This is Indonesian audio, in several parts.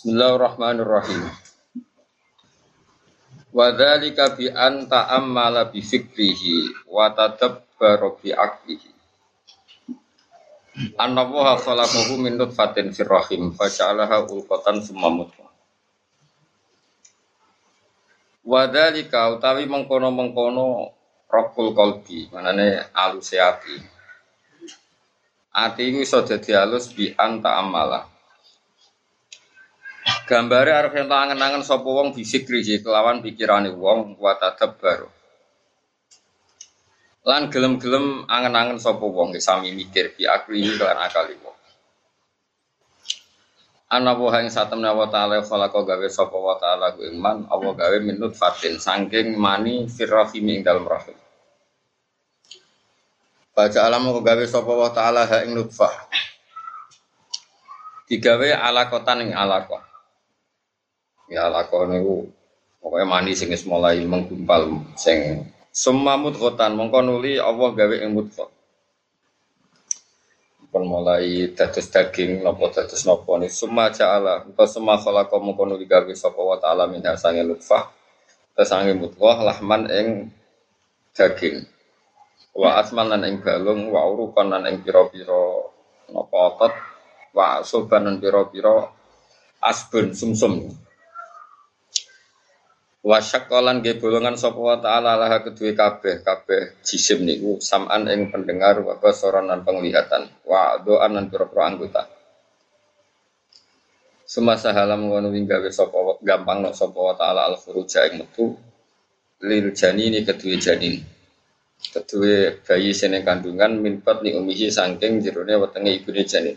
Bismillahirrahmanirrahim. Wa dzalika bi an ta'ammala bi fikrihi wa tadabbara bi aqlihi. Annallaha khalaqahu min nutfatin fir rahim faja'alaha ulqatan summa mudghah. Wa dzalika utawi mengkono-mengkono rokul kolbi, manane alus ati. Ati iku iso dadi alus bi an ta'ammala Gambare arep ento angen-angen sapa wong bisikri kelawan pikirane wong wa tadabbar. Lan gelem-gelem angen-angen sapa wong sami mikir bi akli lan akali wong. Ana wa ing satemne wa ta'ala khalaqa gawe sapa wa ta'ala ku iman Allah gawe minut fatin saking mani firrahim ing dalem rahim. Baca alam kok gawe sapa wa ta'ala ha ing nutfah. Digawe alakotan ing alaqah ya lakon niku pokoknya mani sing mulai menggumpal sing semua mudghatan mongko nuli Allah gawe ing mudghah pun mulai dados daging nopo dados nopo ni. Summa ja'ala engko summa khalaqa mongko nuli gawe sapa wa ta'ala min hasange lutfah. Tesange mudghah lahman ing daging. Wa asman lan ing balung wa urukan lan ing pira-pira napa otot wa soban lan pira-pira asbun sumsum. Wasyak kolan ge bolongan sapa wa taala lah kedue kabeh kabeh jisim niku saman ing pendengar wa basaran lan penglihatan wa doan lan pira-pira anggota. Semasa halam ngono wing gawe sapa gampang nok sapa wa taala al furuja ing metu lil janini kedue janin. Kedue bayi sene kandungan minpat ni umihi saking jerone wetenge ibune janin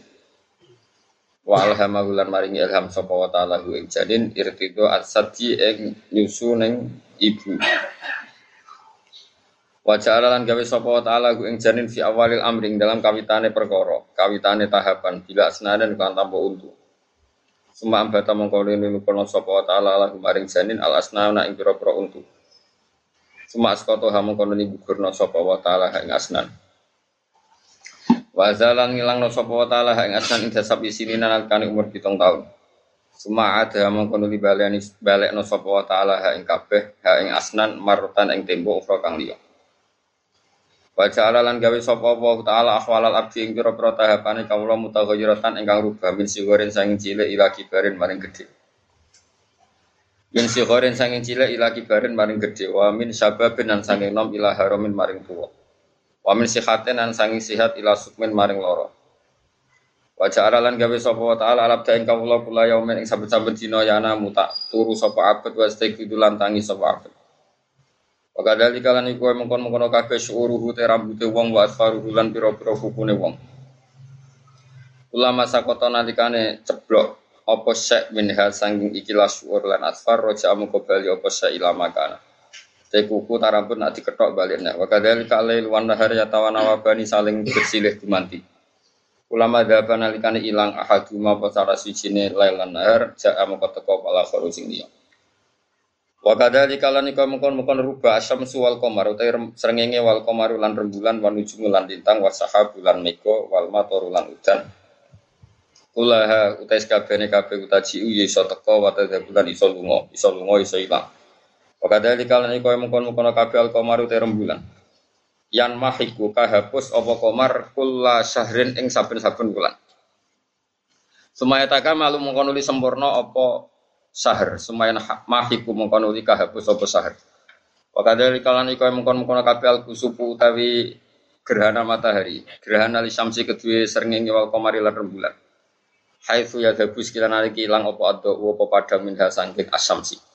wa alhamahu lan maringi ilham sapa wa ta'ala hu ing janin irtido asadi ing nyusu ning ibu. Wa ja'ala lan gawe sapa wa ta'ala hu ing janin fi awalil amring dalam kawitane perkara kawitane tahapan bila senadan kan tanpa untu. Suma ambata mongko linu kono wa ta'ala lahu maring janin al asnana ing pira-pira untu. Suma askoto hamong kono ni gugurna sapa wa ta'ala ing asnan Wa zalan ngilang no sapa wa taala ing asnan ing dasab isini nalikane umur 7 tahun. Suma ada mongko nuli baleni balekno sapa wa taala ha ing kabeh ha ing asnan marutan ing tembo ukra kang liya. Wa ja'ala lan gawe sapa wa taala ahwalal abdi ing pira-pira tahapane kawula mutaghayyiratan ingkang rubah min sigoren sanging cilik ila kibarin maring gedhe. Min sigoren sanging cilik ila kibarin maring gedhe wa min sababin lan sanging nom ila haramin maring tuwa. Wa min sihatin an sangi sihat ila sukmin maring loro. Wa ja'ala lan gawe sapa wa ta'ala alab daing kawula kula yaumin ing saben-saben dina yana muta turu sapa abet wa istiqdu lan tangi sapa abet. Wa kadali kalan iku mengkon-mengkon kabeh syuruhu te rambute wong wa asfaruhu lan pira-pira kukune wong. Ulama sakota nalikane ceblok apa syek minha sanging ikilah syuur lan asfar roja amu bali apa syek ilama Teh kuku tarambut nak diketok baliknya. Wa kadzalika alail wan nahar yatawana wabani saling bersilih gumanti. Ulama dhaban nalikane ilang ahaduma apa salah sijine lail lan nahar ja'a moko teko pala kharu sing liya. Wa kadzalika lan iku mungkon-mungkon ruba asyamsu wal qamar utawi srengenge wal qamar lan rembulan wan nujumu lan lintang wa sahabu lan meko wal matoru lan udan. Ulaha utai kabehane kabeh utaji ya iso teko wa tadzabulan iso lunga, iso lunga iso ilang. Wakada di kala ini kau mengkon mengkon kafe al komaru terem bulan. Yan mahiku kahapus opo komar kula syahrin ing saben saben bulan. Sumaya malu mengkon uli sempurna opo sahar. Sumaya mahiku mengkon uli kahapus opo sahar. Wakada di kala ini kau mengkon mengkon kafe al kusupu utawi gerhana matahari. Gerhana li samsi kedua seringi wal komari lan rembulan. Haitsu yadhabus kila naliki ilang opo ado opo padang minha sangking asamsi.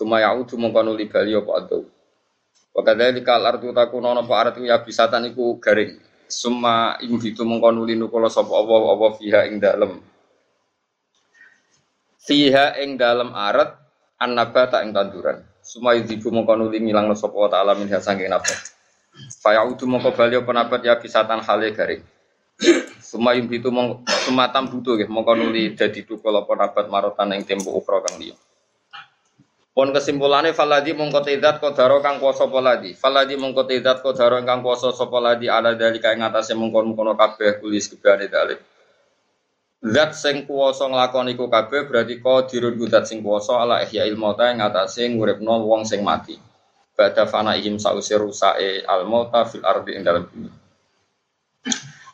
Suma yaudu mongko nuli bali apa ado. Wa kadzalika al-ardu takuna apa artu ya bisatan iku garing. Suma ing ditu mongko nuli nukula sapa apa apa fiha ing dalem. Fiha ing dalem arat annabata ing tanduran. Suma yudibu mongko nuli ngilangno sapa ta'ala min saking nafas. Fa yaudu mongko bali apa nabat ya bisatan hale garing. Suma ing ditu mongko sumatam butuh nggih mongko nuli dadi tukul apa nabat marotan ing tempo kang. Pun kesimpulannya faladi mongko tidak kodaro kang kuasa poladi. Faladi mongko tidak kodaro kang kuasa sapa ladi ala dari kaya ngatasé mongkon mongkono kabeh kulis kebane dalil. Zat sing kuwasa nglakoni iku kabeh berarti qadirun zat sing kuwasa ala ihya ilmota ing atase nguripno wong sing mati. Bada fana ihim sause rusake al mauta fil ardi ing dalam bumi.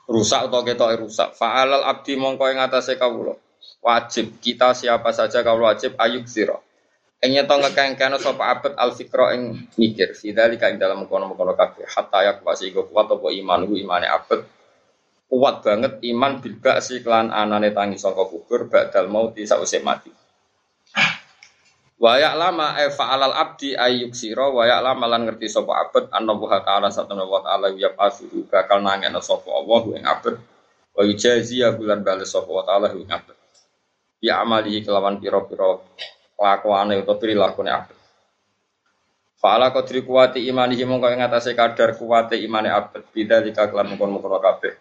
Rusak atau ketok rusak. Fa'alal abdi mongko ing atase kawula. Wajib kita siapa saja kawula wajib ayuk zira. Ing nyeto ngekengkene sapa abet al fikra ing mikir. Fidzalika ing dalam kono-kono kabeh hatta yak wasi kuat apa iman imane abet kuat banget iman bil si klan anane tangi saka kubur badal mauti sausé mati. Wayak lama e fa'alal abdi ayyuk sira wayak lama lan ngerti sapa abet anna wa ta'ala satana wa ta'ala ya asuru bakal nangena sapa Allah ing abet wa yujazi ya bulan bales sapa wa ta'ala ing abet. Ya amali kelawan pira-pira kelakuane utawa prilakune abet. Fa'ala qadri kuwati imanihi mongko ing atase kadar kuwate imane abet bidzalika kelan mungkon-mungkon kabeh.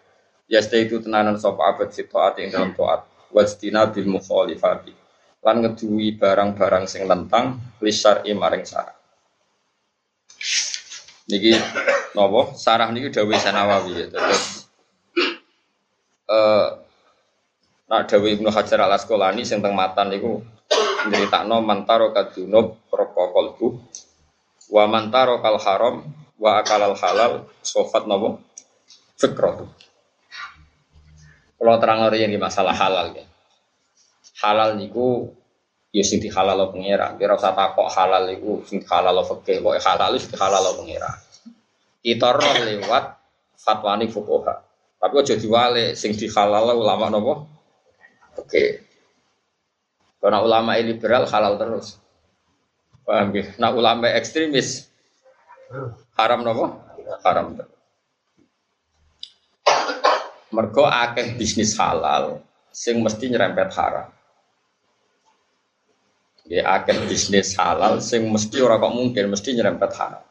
Ya itu tenanan sop abad fi taat ing dalam taat wastina bil mukhalifati lan ngeduwi barang-barang sing lentang lisar maring sarah niki nopo sarah niki dawuh Sanawawi ya terus eh nak dawuh Ibnu Hajar Al Asqalani sing teng matan niku nyeritakno mantaro kadunub roko bu wa mantaro kal haram wa akalal halal sofat nopo fikroh kalau terang yang masalah halal ya. Halal niku ya sing halal lo pengira. Kira usah takok halal niku sing halal lo fakih. Kok halal itu halal lo pengira. Kita roh lewat fatwa nih fukoha. Tapi aja diwale sing halal ulama nopo. Oke. Karena ulama liberal halal terus. Paham ya? Nah ulama ekstremis haram nopo? Haram terus. Mergo akeh bisnis halal sing mesti nyerempet haram. Ya akeh bisnis halal sing mesti ora kok mungkin mesti nyerempet haram.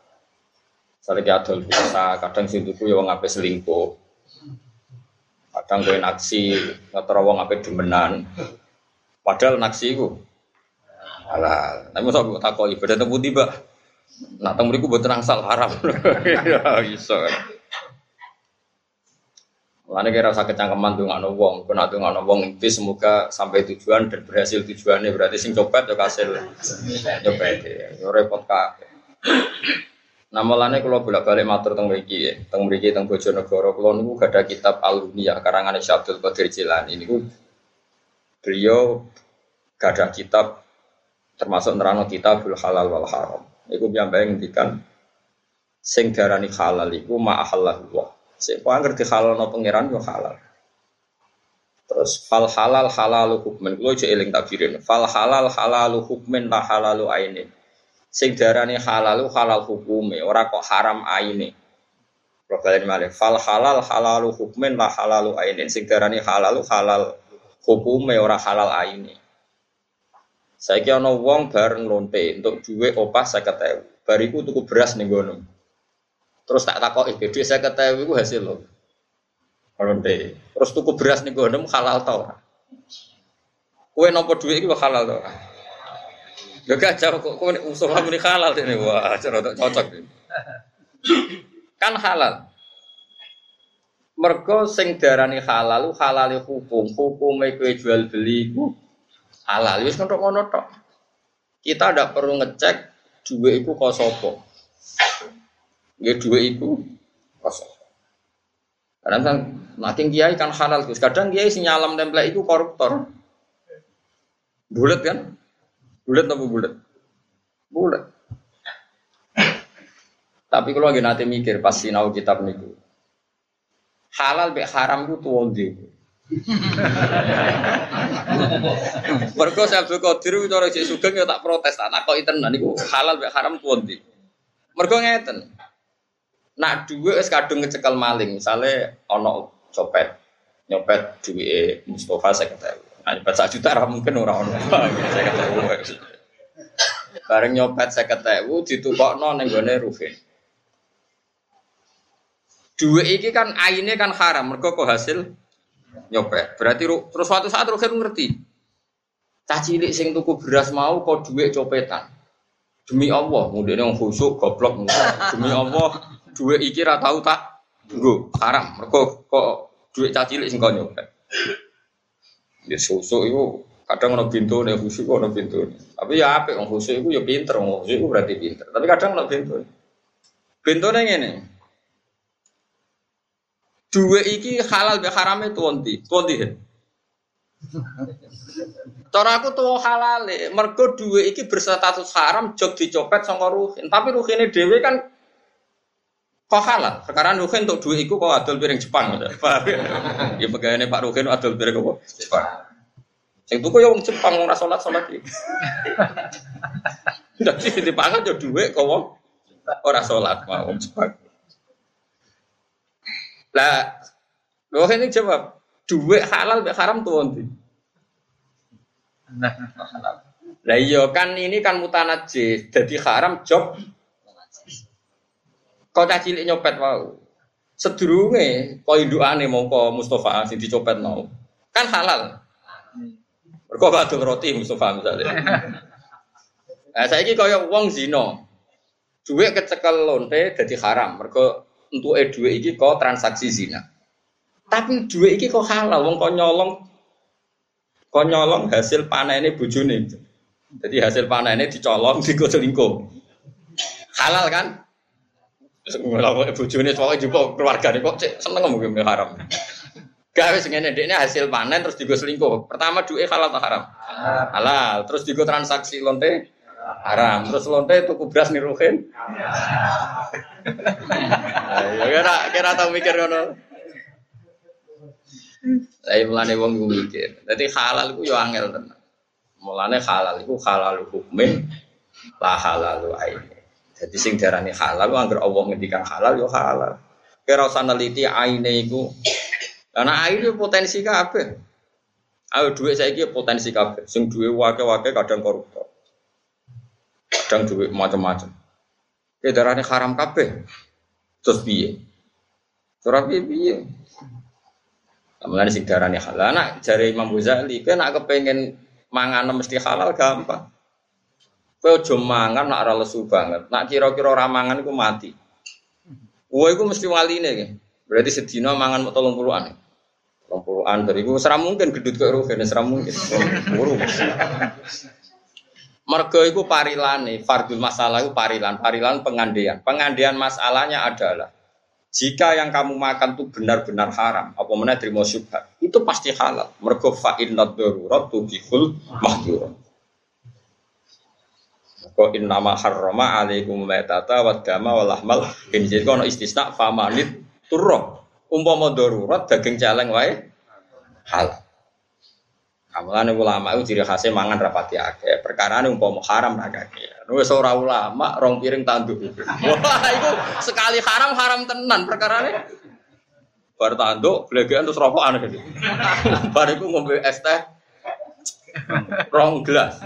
Misalnya adol bisa, kadang sing tuku ya wong ape selingkuh. Kadang kowe naksi, ngetro wong ape demenan. Padahal naksi iku halal. Tapi mosok kok takoki beda temu tiba. Nak temu iku mboten angsal haram. Ya iso. Mulane kira usah kecangkeman nggak wong, kena nggak wong itu semoga sampai tujuan dan berhasil tujuannya berarti sing copet ya hasil copet ya, yo repot kak. Nah kalau bolak balik matur teng mriki ya, teng mriki teng Bojonegoro kula niku ada kitab Al-Unia karangan Syabdul Qadir Jilani niku beliau gak ada kitab termasuk nerano kitabul halal wal haram. Iku piyambake ngendikan sing darani halal iku ma ahallahu Siapa ngerti halal no pangeran yo halal. Terus fal halal halal hukmen. Gue aja eling tabirin. Fal halal halal hukmen la halal aini. Sing darani halal halal hukume. Ora kok haram aini. Kalau kalian malih. Fal halal halal hukmen la halal aini. Sing darani halal halal hukume ora halal aini. Saya kira no wong bareng lonte untuk duit opah saya ketahui. Bariku tuku beras nih gunung. Terus tak takok iki dhuwit 50.000 iku hasil lho. Ronde. Terus tuku beras nih gue halal tau Kue nopo duit iki halal tau Gak gajah kok kue usul kamu ini halal ini wah cara cocok kan halal. Mergo sing darani halal halal hukum hukum kue jual beli ku halal wis ngono tok. Kita tidak perlu ngecek duit itu kok sopo. Ya dua itu kosong. Kadang kan makin kiai kan halal terus. Kadang kiai si nyalam itu koruptor. Bulat kan? Bulat apa bulat? Bulat. Tapi kalau lagi nanti mikir pas sinau kitab niku. Halal be haram itu tuh di. Mergo Abdul Qadir itu orang Sugeng ya tak protes tak kok tenan niku halal be haram tuh di. Mergo ngeten. Nak dua es kadung ngecekel maling, misalnya ono copet, nyopet Mustafa saya kata, nah nyopet satu juta mungkin orang ono, saya bareng nyopet saya kata, ditukok non yang gue Rufin. Dua iki kan aine kan haram, mereka kok hasil nyopet. Berarti terus suatu saat Rufin ngerti. Cah cilik sing tuku beras mau kok duit copetan. Demi Allah, kemudian yang khusuk goblok demi Allah duit iki ra tau tak nggo haram. Mergo kok duit cacilik sing kok nyopet. Ya susu itu kadang ono pintu nih khusyuk ono pintu. Tapi ya apa orang khusyuk itu ya pinter, orang khusyuk itu berarti pinter. Tapi kadang ono pintu. Pintu nih ini. Dua iki halal be harame tuanti, tuanti. Cara aku tuh halal, mergo dua iki berstatus haram, jog dicopet sangka ruhin. Tapi ruhine dewe kan kok halal. Sekarang ruhin untuk dua iku kok adol piring Jepang. Paham ya? Ya pegawainya Pak Ruhin adol piring apa? Jepang. Sing tuku ya wong Jepang ora salat salat iki. Dadi dipangan yo dhuwit kok wong ora salat wong Jepang. Lah, lho ini jawab, dhuwit halal mek haram tuh ndi? Lah iya kan ini kan mutanajis, jadi haram job. Kau cah cilik nyopet mau. Sedurunge kau indukane mongko Mustafa sing dicopet mau. Kan halal. Mergo badul roti Mustafa misalnya. Nah, saya ini kaya uang zino, duit kecekel lonte jadi haram. Mergo untuk e duit ini kau transaksi zina. Tapi duit ini kau halal, wong kau nyolong, kau nyolong hasil panen ini bujuni. Jadi hasil panen ini dicolong, digoselingkuh. Halal kan? Kalau bujuni soalnya juga keluarga nih kok cek seneng mungkin haram. Gak wis ngene ini hasil panen terus digo selingkuh. Pertama duit halal atau haram? Halal. Terus digo transaksi lonte haram. Terus lonte tuku beras niruhin. Ya kira kira tau mikir ngono. Lah mulane wong iku mikir. Dadi halal iku yo angel tenan. Mulane halal iku halal hukumin la halal aini. Jadi sing darani halal anggar Allah ngendikan halal yo halal. Kira usah neliti aine iku. Karena aine potensi kabeh. Ayo duit saya ini potensi kabeh. Sing duit wake-wake kadang koruptor. Kadang duit macam-macam. Kayak darahnya haram kabeh. Terus piye? Terus piye piye? Kemudian sing darahnya halal. Nak jari Imam Ghazali, kan nak kepengen mangan mesti halal gampang. Kowe aja mangan nak ora lesu banget. Nak kira-kira ora mangan iku mati. Kowe iku mesti waline iki. Berarti sedina mangan mau tolong puluhan. Tolong puluhan dari iku seram mungkin gedut kok rugen seram mungkin. Buru. Mergo iku parilane, fardul masalah iku parilan, parilan pengandian. Pengandian masalahnya adalah jika yang kamu makan itu benar-benar haram, apa mana terima syubhat, itu pasti halal. Mergo fa inna darurat tubihul mahdurat. Kok in nama harrama alaikum maitata wa dama wa lahmal kono istisna famanit turro. Umpama darurat daging celeng wae halal. Amalan ulama itu ciri khasnya mangan rapati akeh. Perkara ini umpama haram ra akeh. Wis ora ulama rong piring tanduk. Wah, itu sekali haram haram tenan perkara ini. Bar tanduk, blegean terus rokokan gitu. Bar iku ngombe es teh rong gelas.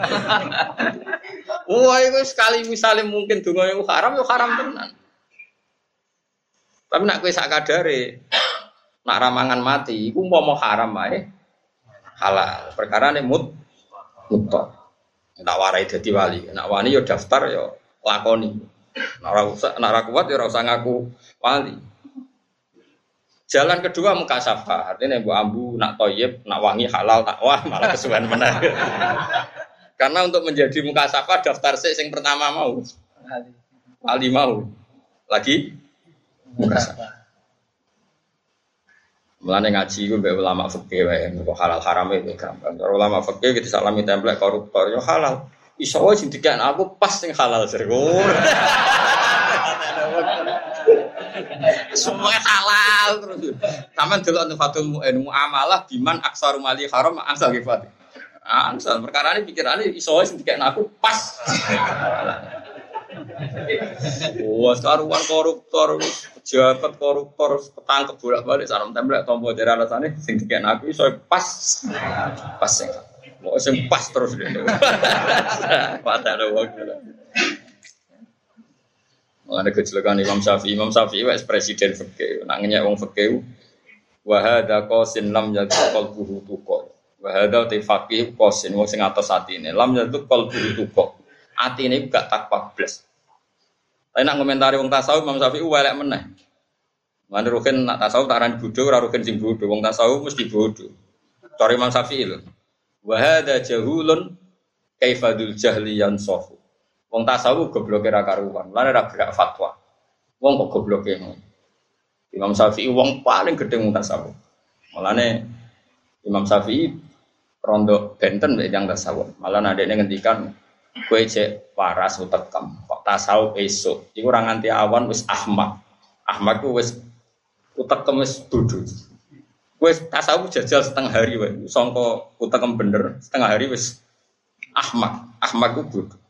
Wah, itu sekali misalnya mungkin dungo yang haram, ya haram tenan. Tapi nak kue sak nak ramangan mati, mau haram ae halal. Perkara ini mut mutok. Nak warai jadi wali, nak wani yo daftar yo lakoni. Nak usah, nak kuat yo ora usah ngaku wali. Jalan kedua muka safa, artinya bu ambu nak toyib, nak wangi halal, tak wah malah kesuwen menang. Karena untuk menjadi muka safa daftar sih yang pertama mau, wali mau, lagi muka safa. Mulane ngaji gue be ulama fikih wae, kok halal haram itu gampang. Kalau ulama fikih kita salami template koruptor yo halal. Iso wae aku pas sing halal sir. Semua halal terus. Taman untuk fatul mu'en muamalah biman aksarum mali haram ansal kifat. Ansal perkara ini pikirannya iso sing dikek aku pas. Wah, karuan koruptor, pejabat koruptor, ketangkep bolak-balik sarung template tombol dari alasannya sing dikek aku iso pas. Pas sing. Mau sing pas terus deh. Padahal waktu. Mengenai kecelakaan Imam Syafi'i, Imam Syafi'i wes presiden fakih, nangnya wong fakih. Wahada kosin lam jatuh kol buhu tuko. Wahada te fakih kosin wong sing atas hati ini. Lam jatuh kol buhu tuko. Hati ini gak takwa blas. Tapi nak komentari wong tasawuf Imam Syafi'i welek meneh. Mana rukin nak tasawuf taran bodoh, ora rukin sing bodoh. Wong tasawuf mesti bodoh. Cari Imam Syafi'i lho. Wa hadza jahulun kaifadul jahli yansafu. Wong tasawuf goblok ra karuan. Lan ora gerak fatwa. Wong kok goblok ngono. Imam Syafi'i wong paling gedhe wong tasawuf. Mulane Imam Syafi'i rondo benten yang tasawuf. Malah nadene ngendikan kowe cek waras utekem. Tasawuf esuk. Iku ora nganti awan wis ahmak. Ahmak ku wis utekem wis bodho. Wis tasawuf jajal setengah hari wae. Sangka utekem bener, setengah hari wis ahmak. Ahmak ku bodho.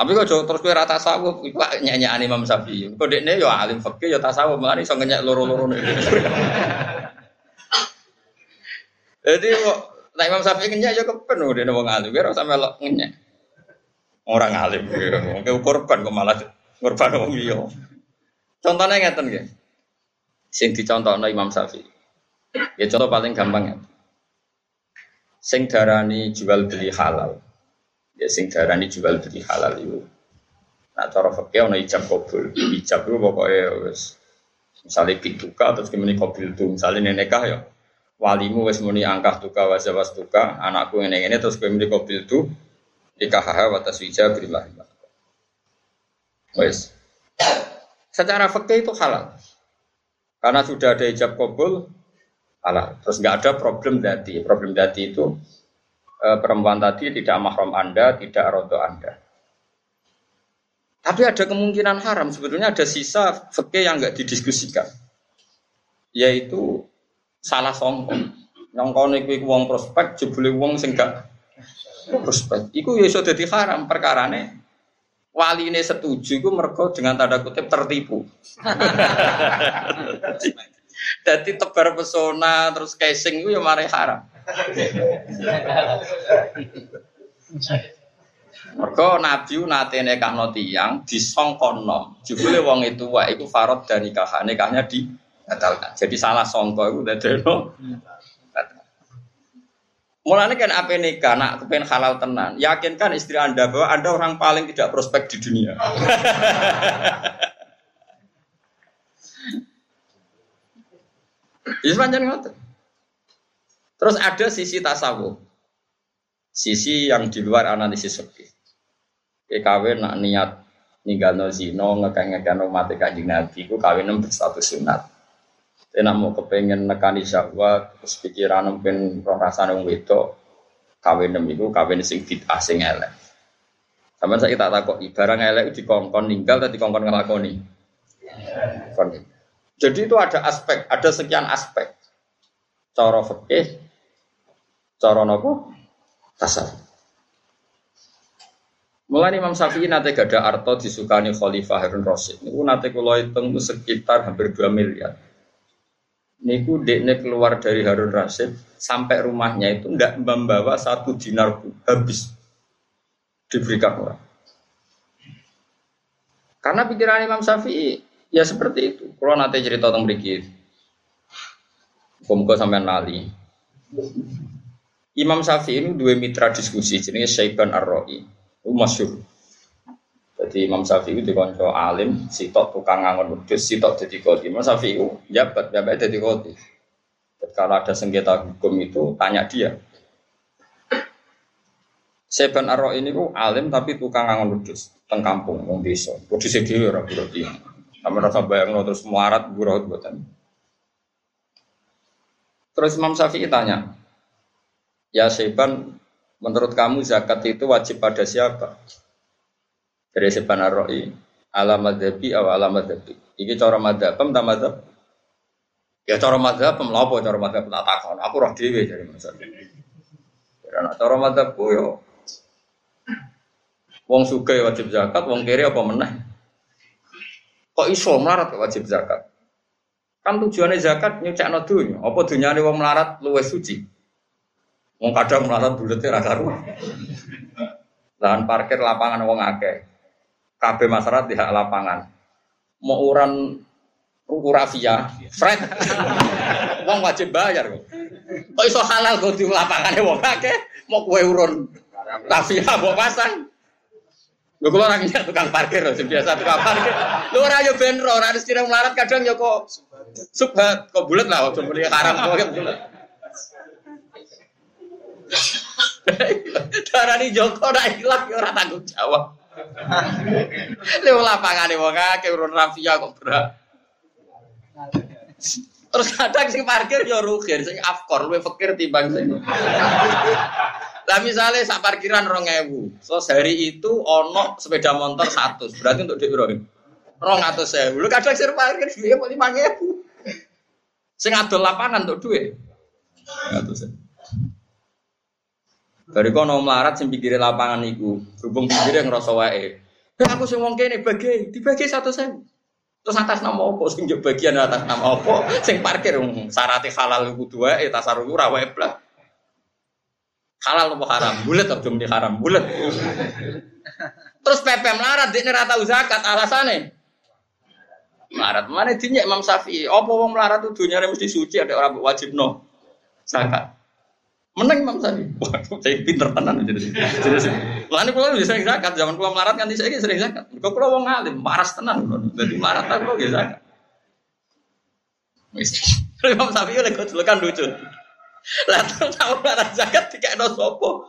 Tapi kok terus kowe rata tasawuf, iku nyanyi Imam Syafi'i. Kok dekne yo alim fikih yo tasawuf, malah iso ngenyek loro-loro. Jadi kok nek Imam Syafi'i ngenyek yo kepen dekne wong alim, ora sampe melok ngenyek. Orang alim, wong korban kok malah korban wong liya. Contohnya ngeten nggih. Sing dicontohno Imam Syafi'i. Ya contoh paling gampang ya. Sing darani jual beli halal ya sing darani jual beli halal itu nah cara fakir ono ijab kabul ijab itu pokoknya wes misalnya bituka terus kemudian kabul itu misalnya nenekah ya walimu wes muni angkah tuka wazawas tuka anakku ini ini terus kemudian kabul itu nikah haha watas wija berilah wes secara fakir itu halal karena sudah ada ijab kabul halal terus nggak ada problem dati problem dati itu Eh, perempuan tadi tidak mahram Anda, tidak rodo Anda. Tapi ada kemungkinan haram. Sebetulnya ada sisa fikih yang nggak didiskusikan, yaitu salah songkong. Nyongkone kuwi wong prospek, jebule wong sing gak prospek. Iku ya iso dadi haram perkarane. Wali ini setuju, iku mergo dengan tanda kutip tertipu. Jadi tebar pesona terus casing itu ya mari haram. Mergo Nabi nate nekahno tiyang disongkono. Jebule wong itu wae iku farad dan nikah nikahnya di batalkan. Jadi salah songko iku dadeno. Mulanya kan apa nikah, nak kepen halal tenan. Yakinkan istri anda bahwa anda orang paling tidak prospek di dunia. Ini panjang ngoten. Terus ada sisi tasawuf. Sisi yang di luar analisis fikih. kawin nak niat ninggalno zino ngekang-ngekang mati kanjeng Nabi ku kawin berstatus sunat. Tapi nak mau kepengen nekani syahwat, terus pikiran mungkin roh rasane wong wedok, kawin iku kawin sing bid'ah sing elek. Sama saya tak takut, barang elek dikongkon ninggal atau dikongkon ngelakoni. Jadi itu ada aspek, ada sekian aspek. Cara fikih, Cara nopo? Tasawuf. Mulai Imam Syafi'i nate gada arto disukani Khalifah Harun Rasid. Niku nate kula hitung sekitar hampir 2 miliar. Niku dekne keluar dari Harun Rasid sampai rumahnya itu ndak membawa satu dinar habis diberikan orang. Karena pikiran Imam Syafi'i ya seperti itu. Kalau nanti cerita tentang berikir, Muka sampai nali. Imam Syafi'i ini dua mitra diskusi jenenge Syaiban Ar-Ra'i. Itu masyhur. Jadi Imam Syafi'i itu dikonco alim, sitok tukang ngangon wedhus, sitok dadi kodi. Imam Syafi'i itu jabat, jabat dadi kodi. Kalau ada sengketa hukum itu tanya dia. Syaiban Ar-Ra'i ini ku alim tapi tukang ngangon wedhus teng kampung wong desa. Wedhus e dhewe ora berarti. Sampe rasa bayangno terus muarat buruh buatan. Terus Imam Syafi'i tanya, Ya Syaiban, menurut kamu zakat itu wajib pada siapa? Dari Syaiban Ar-Ra'i, alamat madhabi atau alamat madhabi. Ini cara madhab, tak madhab? Ya cara madhab, melapo cara madhab tak takon. Aku roh dewi dari masa Karena cara madhabku yo. Wong suka wajib zakat, wong kiri apa meneh? Kok iso melarat wajib zakat? Kan tujuannya zakat nyucak dunya. Apa dunyane wong melarat luwes suci? Wong kadang melarat bulatnya rasa rumah. Lahan parkir lapangan wong akeh. Kabeh masyarakat di hak lapangan. Mau uran rafia, Fred. wong wajib bayar kok. Kok iso halal kok di lapangane wong akeh, mau kue urun rafia mau pasang. Gue kalau orangnya tukang parkir loh, biasa tukang parkir. Lu orang yo benro, orang harus tidak melarat kadang yo kok subhat, kok bulat lah, waktu mulai haram kok bulat. Darani Joko ora ilang ya ora tanggung jawab. Lewat lapangane wong akeh urun rafia kok berat. Terus kadang sing parkir ya rugi, sing afkor luwih fakir timbang sing. Lah misalnya sak parkiran 2000. So sehari itu ono sepeda motor 100. Berarti untuk dhuwit piro? 200.000. Lu kadang sing parkir dhuwit 5000. Sing adol lapangan untuk dhuwit. 200.000. Dari kono melarat sing pinggire lapangan iku, berhubung pinggire ngrasa wae. Eh aku sing wong kene bagi, dibagi satu sen. Terus atas nama apa sing bagian atas nama apa? Sing parkir syaraté halal kudu wae tasarruf ora wae blas. Halal apa haram? Bulet atau muni haram? Bulet. Terus PP melarat ora tau zakat alasane. Melarat mana dinyek Imam Syafi'i? Apa wong melarat tuh dunia mesti suci ada orang wajib no zakat. Menang Imam Syafi'i. Wah, saya pinter tenan jadi. Jadi Lah ini kalau sering zakat, zaman kalau melarat kan saya sering zakat. Kau kalau wong alim, maras tenan Jadi melarat aku gak zakat. Imam Syafi'i oleh kau kan lucu. Lah tahu melarat zakat tidak ada sopo.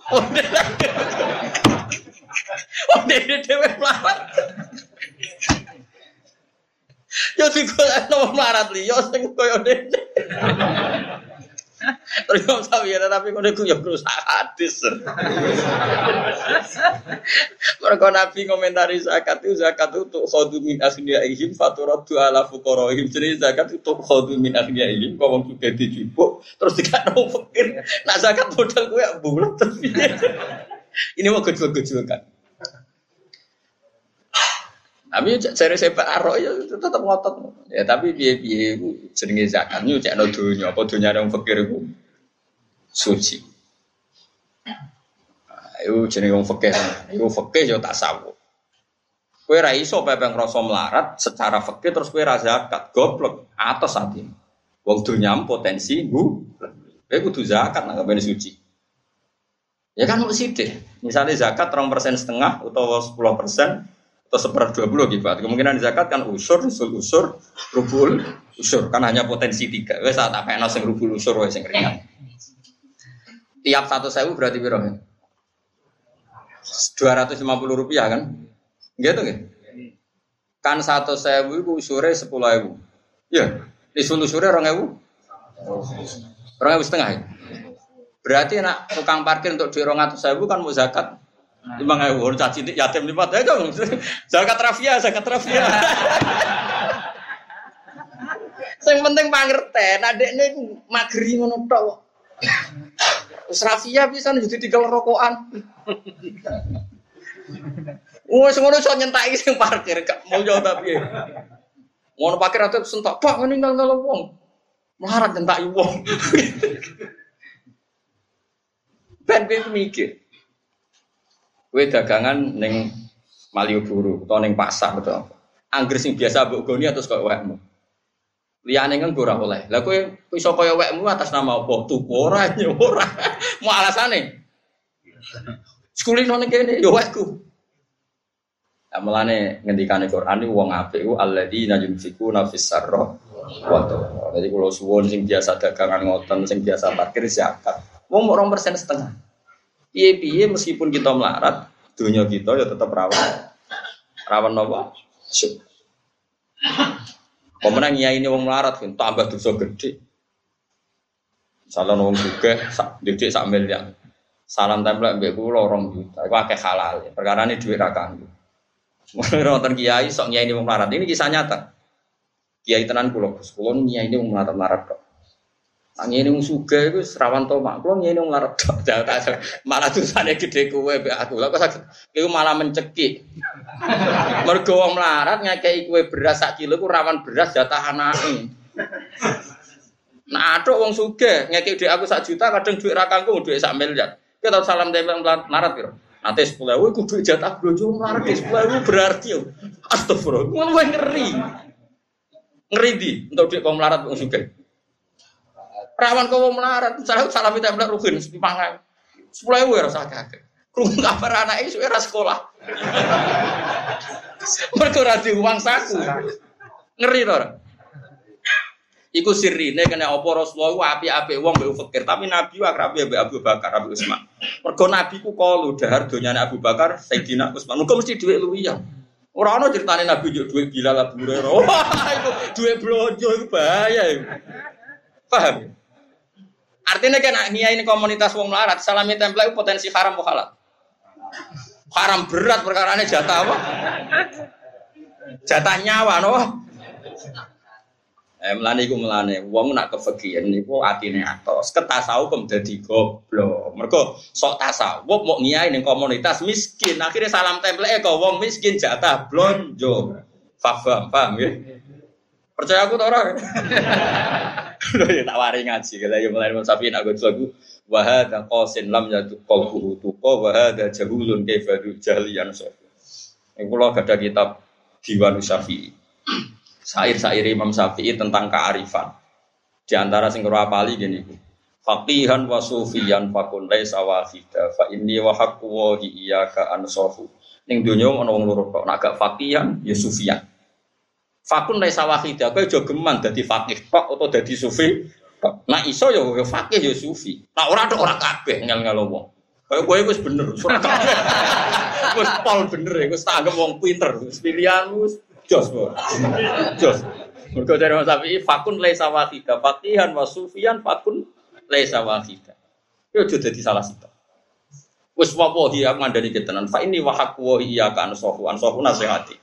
Oh dia dewe melarat. Yo digolek nomor melarat liyo sing koyo dene. Terus Imam Syafi'i tapi kau niku ya berusaha hadis. Mereka Nabi komentari zakat itu zakat itu khodu min ihim faturadu ala fuqaraihim. Jadi zakat itu khodu min ihim kau wong juga dijupuk terus dikatakan fakir. Nah zakat modal ya bulat tapi ini mau gejol-gejolkan. Tapi cari sepak arok ya tetap ngotot. Ya tapi biaya biaya itu jenenge zakat itu cek no dunia apa dunia yang fakir itu suci. Itu jenenge wong fakir. Itu fakir yo tak sawu. Kue ra iso pepe ngrasa melarat secara fakir terus kue ra zakat goblok atau sapi. Wong dunia potensi bu. Kue kudu zakat nggak suci. Ya kan mesti deh. Misalnya zakat terong persen setengah atau sepuluh persen, atau seper dua puluh gitu. Kemungkinan zakat kan usur, usul usur, rubul, usur. Kan hanya potensi tiga. Wes saat apa yang rubul usur, wes yang ringan. Tiap satu sewu berarti berapa? Dua ratus lima puluh rupiah kan? Gitu kan? Kan satu sewu itu usurnya sepuluh ribu. Ya, usul usurnya orang ribu. Orang ribu setengah ya? Berarti nak tukang parkir untuk di orang atau sewu kan mau zakat Lima ewu, orang caci yatim lima tahun dong. Zakat rafia, zakat rafia. Yang penting pangerten, adek ini magri ngono. Wis rafia bisa jadi tiga rokokan. Wes ngono iso nyentaki sing parkir, gak mau jauh tapi. Ngono parkir atau sentak, Pak ngene ngal wong. Melarat nyentaki wong. Ben mikir. Kue dagangan neng Malioboro atau neng pasar atau angger sing biasa mbok goni atau kok wekmu. Liyane kan ora oleh. Lah kowe iso kaya wekmu atas nama apa? Tuku ora ora. Mau alasane. Sekulino ning kene yo wekku. Lah mulane ngendikane Quran iki wong apik ku alladzina yunfikuna fis sarra wa Jadi kalau suwon sing biasa dagangan ngoten, sing biasa parkir zakat. Wong mau persen setengah. Piye-piye meskipun kita melarat, dunia kita ya tetap rawan. Rawan apa? Pemenang ya ini wong melarat kan tambah dosa gede. Salah wong juga gede sak miliar. Salam tempel mbek kula orang juta. Iku akeh halal. Perkara ini ra kanggo. Wonten kiai sok nyai ini wong melarat. Ini kisah nyata. Kiai tenan kula, kula nyai ini wong melarat-melarat kok. Angin yang suga itu serawan to mak, kalau ngene nglarep malah sana gede kue aku. Lah sakit malah mencekik. Mergo wong melarat ngekeki kue beras sak kilo ku rawan beras jatah anake. Nah, aduk wong suga ngekeki dhuwit aku sak juta kadang dhuwit ra kanggo dhuwit sak miliar. Kita salam tempel melarat piro? Nanti sepuluh ewu, kudu jatah bojo melarat sepuluh ewu berarti. Astagfirullah, ngono ngeri. Ngeri di untuk dhuwit wong melarat wong suga. Rawan kau melarat, salah salah minta benar rugen, sepimangan. Sepuluh ewu ya rasa kakek. Kurung kabar anak itu era sekolah. Mereka uang saku. Ngeri loh. Iku sirine kena apa Rasulullah api-api wong mbek fakir, tapi Nabi akrab mbek Abu Bakar, Abu Utsman. Mergo Nabi ku kalu dahar donyane Abu Bakar, Sayyidina Utsman. Muga mesti dhuwit luwih ya. Ora ana critane Nabi yo dhuwit Bilal Abu Hurairah. Wah, itu dhuwit blonjo iku bahaya. Paham? Artinya kan ini komunitas wong melarat, salami template potensi haram atau halal? Haram berat perkara ini jatah apa? Jatah nyawa, no? Eh melane iku melane wong nak kefegian niku atine atos. Kem dadi goblok. Mergo sok tasawuf mau ngiyai ning komunitas miskin. Akhirnya salam template kok wong miskin jatah blonjo. Paham, paham ya? Percaya aku ta ora? Ya tak wari ngaji kala ya mulai sapi nak go lagu wa hadza qasin lam yatu qalbuhu tuqa wa hadza jahulun kaifa jahliyan safi. Iku kula gadah kitab Diwan Syafi'i syair-syair Imam Syafi'i tentang kearifan. Di antara sing karo apali gini. Faqihan wa sufiyan fakun laisa wahida fa inni wa haqqu wa iyyaka ansafu. Ning donya ana wong loro tok, nek gak faqihan ya sufiyan. Fakun laisa wahida, kowe aja geman dadi faqih tok atau dadi sufi. Nah iso ya faqih ya sufi. Nah ora tok ora kabeh ngel-ngel wong. Kayak gue wis bener, wis pol bener ya, wis tanggap wong pinter, wis pilihan wis Jos, jos. Mergo dari Mas Syafi'i fakun laisa wahida, faqihan wa sufiyan fakun laisa wahida. Yo aja dadi salah satu. Wis wawahi aku ngandani ketenan. Fa ini wa haqqu wa iyyaka ansahu ansahu nasihati.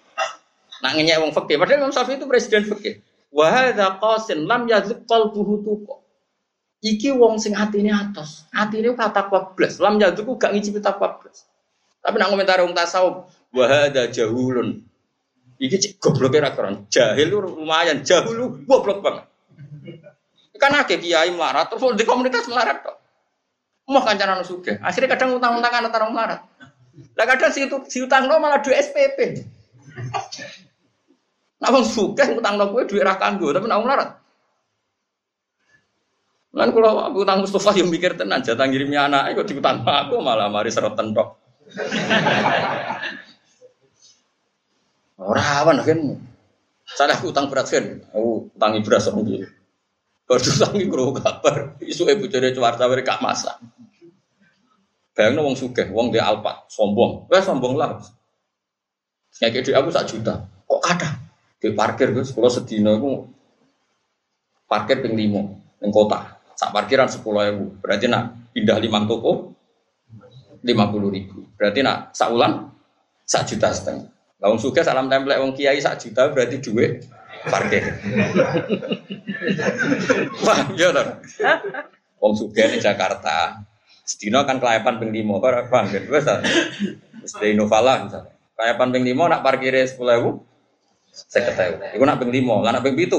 Nak ngenyek wong fikih, padahal Imam Syafi'i itu presiden fikih. Wa hadza qasin lam yazq qalbuhu tuqa. Iki wong sing atine atos. Atine kata blas. Lam yazq gak ngicipi takwa blas. Tapi nak komentar wong tasawuf, wa hadza jahulun Iki cek goblok era keren. Jahil lu lumayan, jahil lu goblok banget. Kan akeh kiai melarat terus di komunitas melarat kok. Mau kancanan suge. Akhirnya kadang utang-utangan antara melarat. Lah kadang si, si utang lo malah duit SPP. Nah wong suge utang lo gue duit ra kanggo, tapi nak melarat. Lan kalau aku utang Mustafa yang mikir tenan jatah ngirimnya anak, kok diutang aku malah mari serotan tok. Rawan kan. Saya utang berat kan. Aku utangi beras orang dia. Baru utangi kru kabar. Isu ibu jadi cuarta mereka masak. Bayangin wong sugih, wong dia alpat, sombong. Wah sombong lah. Kayak gitu aku sak juta. Kok ada? Di parkir gue sepuluh sedino aku parkir ping limo yang kota. Sak parkiran sepuluh ribu. Berarti nak pindah lima toko lima puluh ribu. Berarti nak sak ulang sak juta setengah. Lah wong sugih salam templek wong kiai sak juta berarti duwe parkir. Wah, iya to. Wong sugih di Jakarta. Sedina kan kelayapan ping 5 kok paham kan. Wes ta. Wis de Innovala misalnya. Kelayapan ping 5 nak parkire 10.000 50.000. Iku nak ping 5, lah nak ping 7.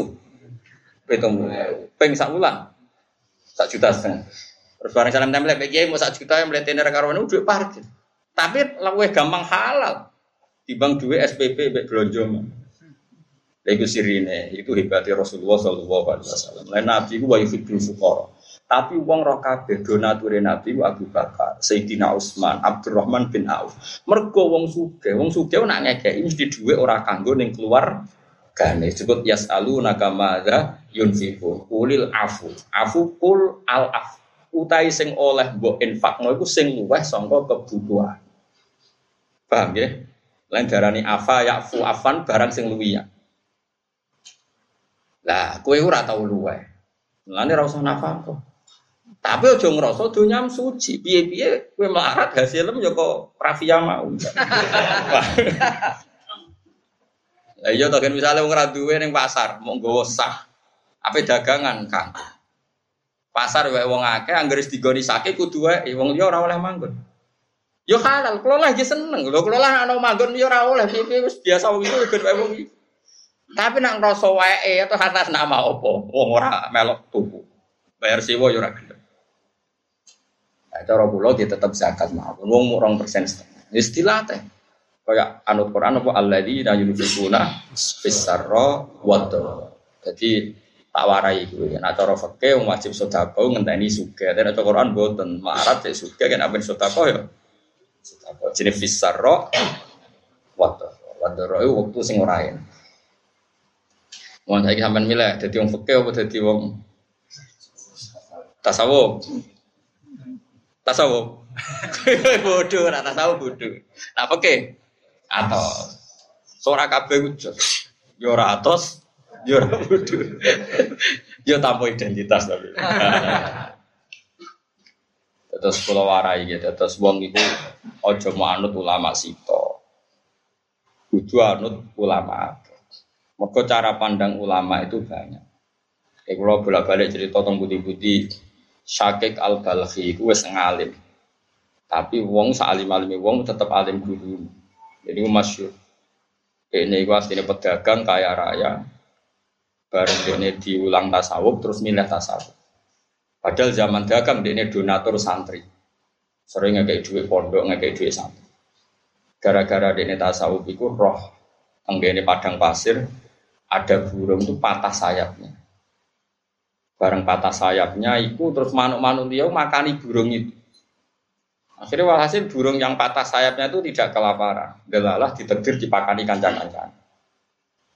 Pitung ping sak wulan. Sak juta setengah. Terus bareng salam templek kiai mau sak juta yang mletene karo duit parkir. Tapi luwih gampang halal. Timbang duwe SPP mbek blonjo. Lha iku sirine, itu hebatnya Rasulullah sallallahu alaihi wasallam. Lain Nabi ku wa yuhibbul fuqara. Tapi wong roh kabeh donature Nabi ku Abu Bakar, Sayyidina Utsman, Abdurrahman bin Auf. Mergo wong sugih, wong sugih nak ngekeki mesti dhuwit ora kanggo ning keluar gane disebut yasalu nakamada yunfiqun ulil afu afu kul al af utai sing oleh mbok infakno iku sing luweh sangka kebutuhan paham ya lain darani afa yakfu afan barang sing luwiya. Lah, kue ora tau luwe. Mulane ora usah nafkah. Tapi aja ngrasa donya suci. Piye-piye kowe melarat hasilem ya kok rafia mau. Lah iya to kan misale wong ora duwe ning pasar, mau nggawa sah. Apa dagangan, Kang? Pasar wae wong akeh anggere digoni sakit kudu wae wong liya ora oleh manggon. Yo halal, kalau lagi seneng. Lho kalau lah ana manggon yo ora oleh piye wis biasa wong itu ben wong iki. Tapi nak ngrasa wae atau atas nama opo, wong ora melok tuku. Bayar sewa yo ora gelem. Nah, cara kula dia tetap zakat mawon. Wong 2% setengah. Istilah teh. Kayak anut Quran apa alladzina yunfiquna fis-sarra wad Jadi tak warai itu ya. Nah cara fikih wajib sedekah ngenteni sugih. Dan cara Quran boten marat ya sugih kan apa sedekah ya jenis fisarro wadah wadoro itu waktu sing ora Wong saiki sampean milih dadi wong apa dadi wong tasawuf? Tasawuf. bodoh, ora tasawuf bodoh. Nah fikih atau suara kabeh wujud. Yo ora atos, yo ora bodoh. Yo tanpa identitas tapi. Terus kula warai gitu, terus wong aja mau anut ulama sito. Kudu anut ulama. Mergo cara pandang ulama itu banyak. Kalau bolak-balik cerita tentang budi-budi Syakik al-Balkhi itu wes ngalim. Tapi wong salim alimi wong tetap alim guru. Jadi masyur. Ini gue aslinya pedagang kaya raya. Bareng ini diulang tasawuf terus milih tasawuf. Padahal zaman dagang ini donatur santri. Sering kayak duit pondok, kayak duit santri. Gara-gara ini tasawuf itu roh. Ini padang pasir, ada burung itu patah sayapnya. Bareng patah sayapnya itu terus manuk-manuk dia makani burung itu. Akhirnya walhasil burung yang patah sayapnya itu tidak kelaparan. Delalah ditegur dipakani kancang-kancang.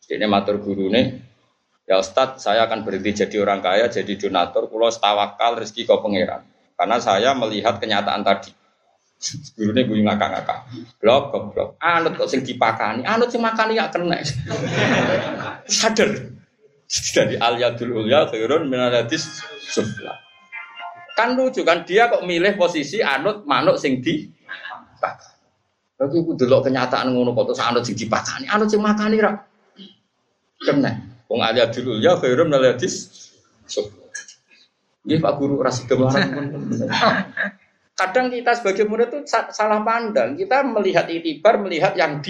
Ini matur guru nih, ya Ustadz saya akan berhenti jadi orang kaya, jadi donatur, pulau setawakal rezeki kau pangeran. Karena saya melihat kenyataan tadi. Guru ini gue ngakak-ngakak. Blok, blok. Anut kok sing dipakani, anut sing makani ya kena. Sadar. Dari al yadul ulya khairun minadis sufla. Kan lucu kan dia kok milih posisi anut manuk sing di Lagi aku delok kenyataan ngono kok terus anut sing dipakani, anut sing makani ra. Kena. Wong al yadul ulya khairun minadis sufla. Nggih Pak Guru rasi Kadang kita sebagai murid itu salah pandang. Kita melihat itibar, melihat yang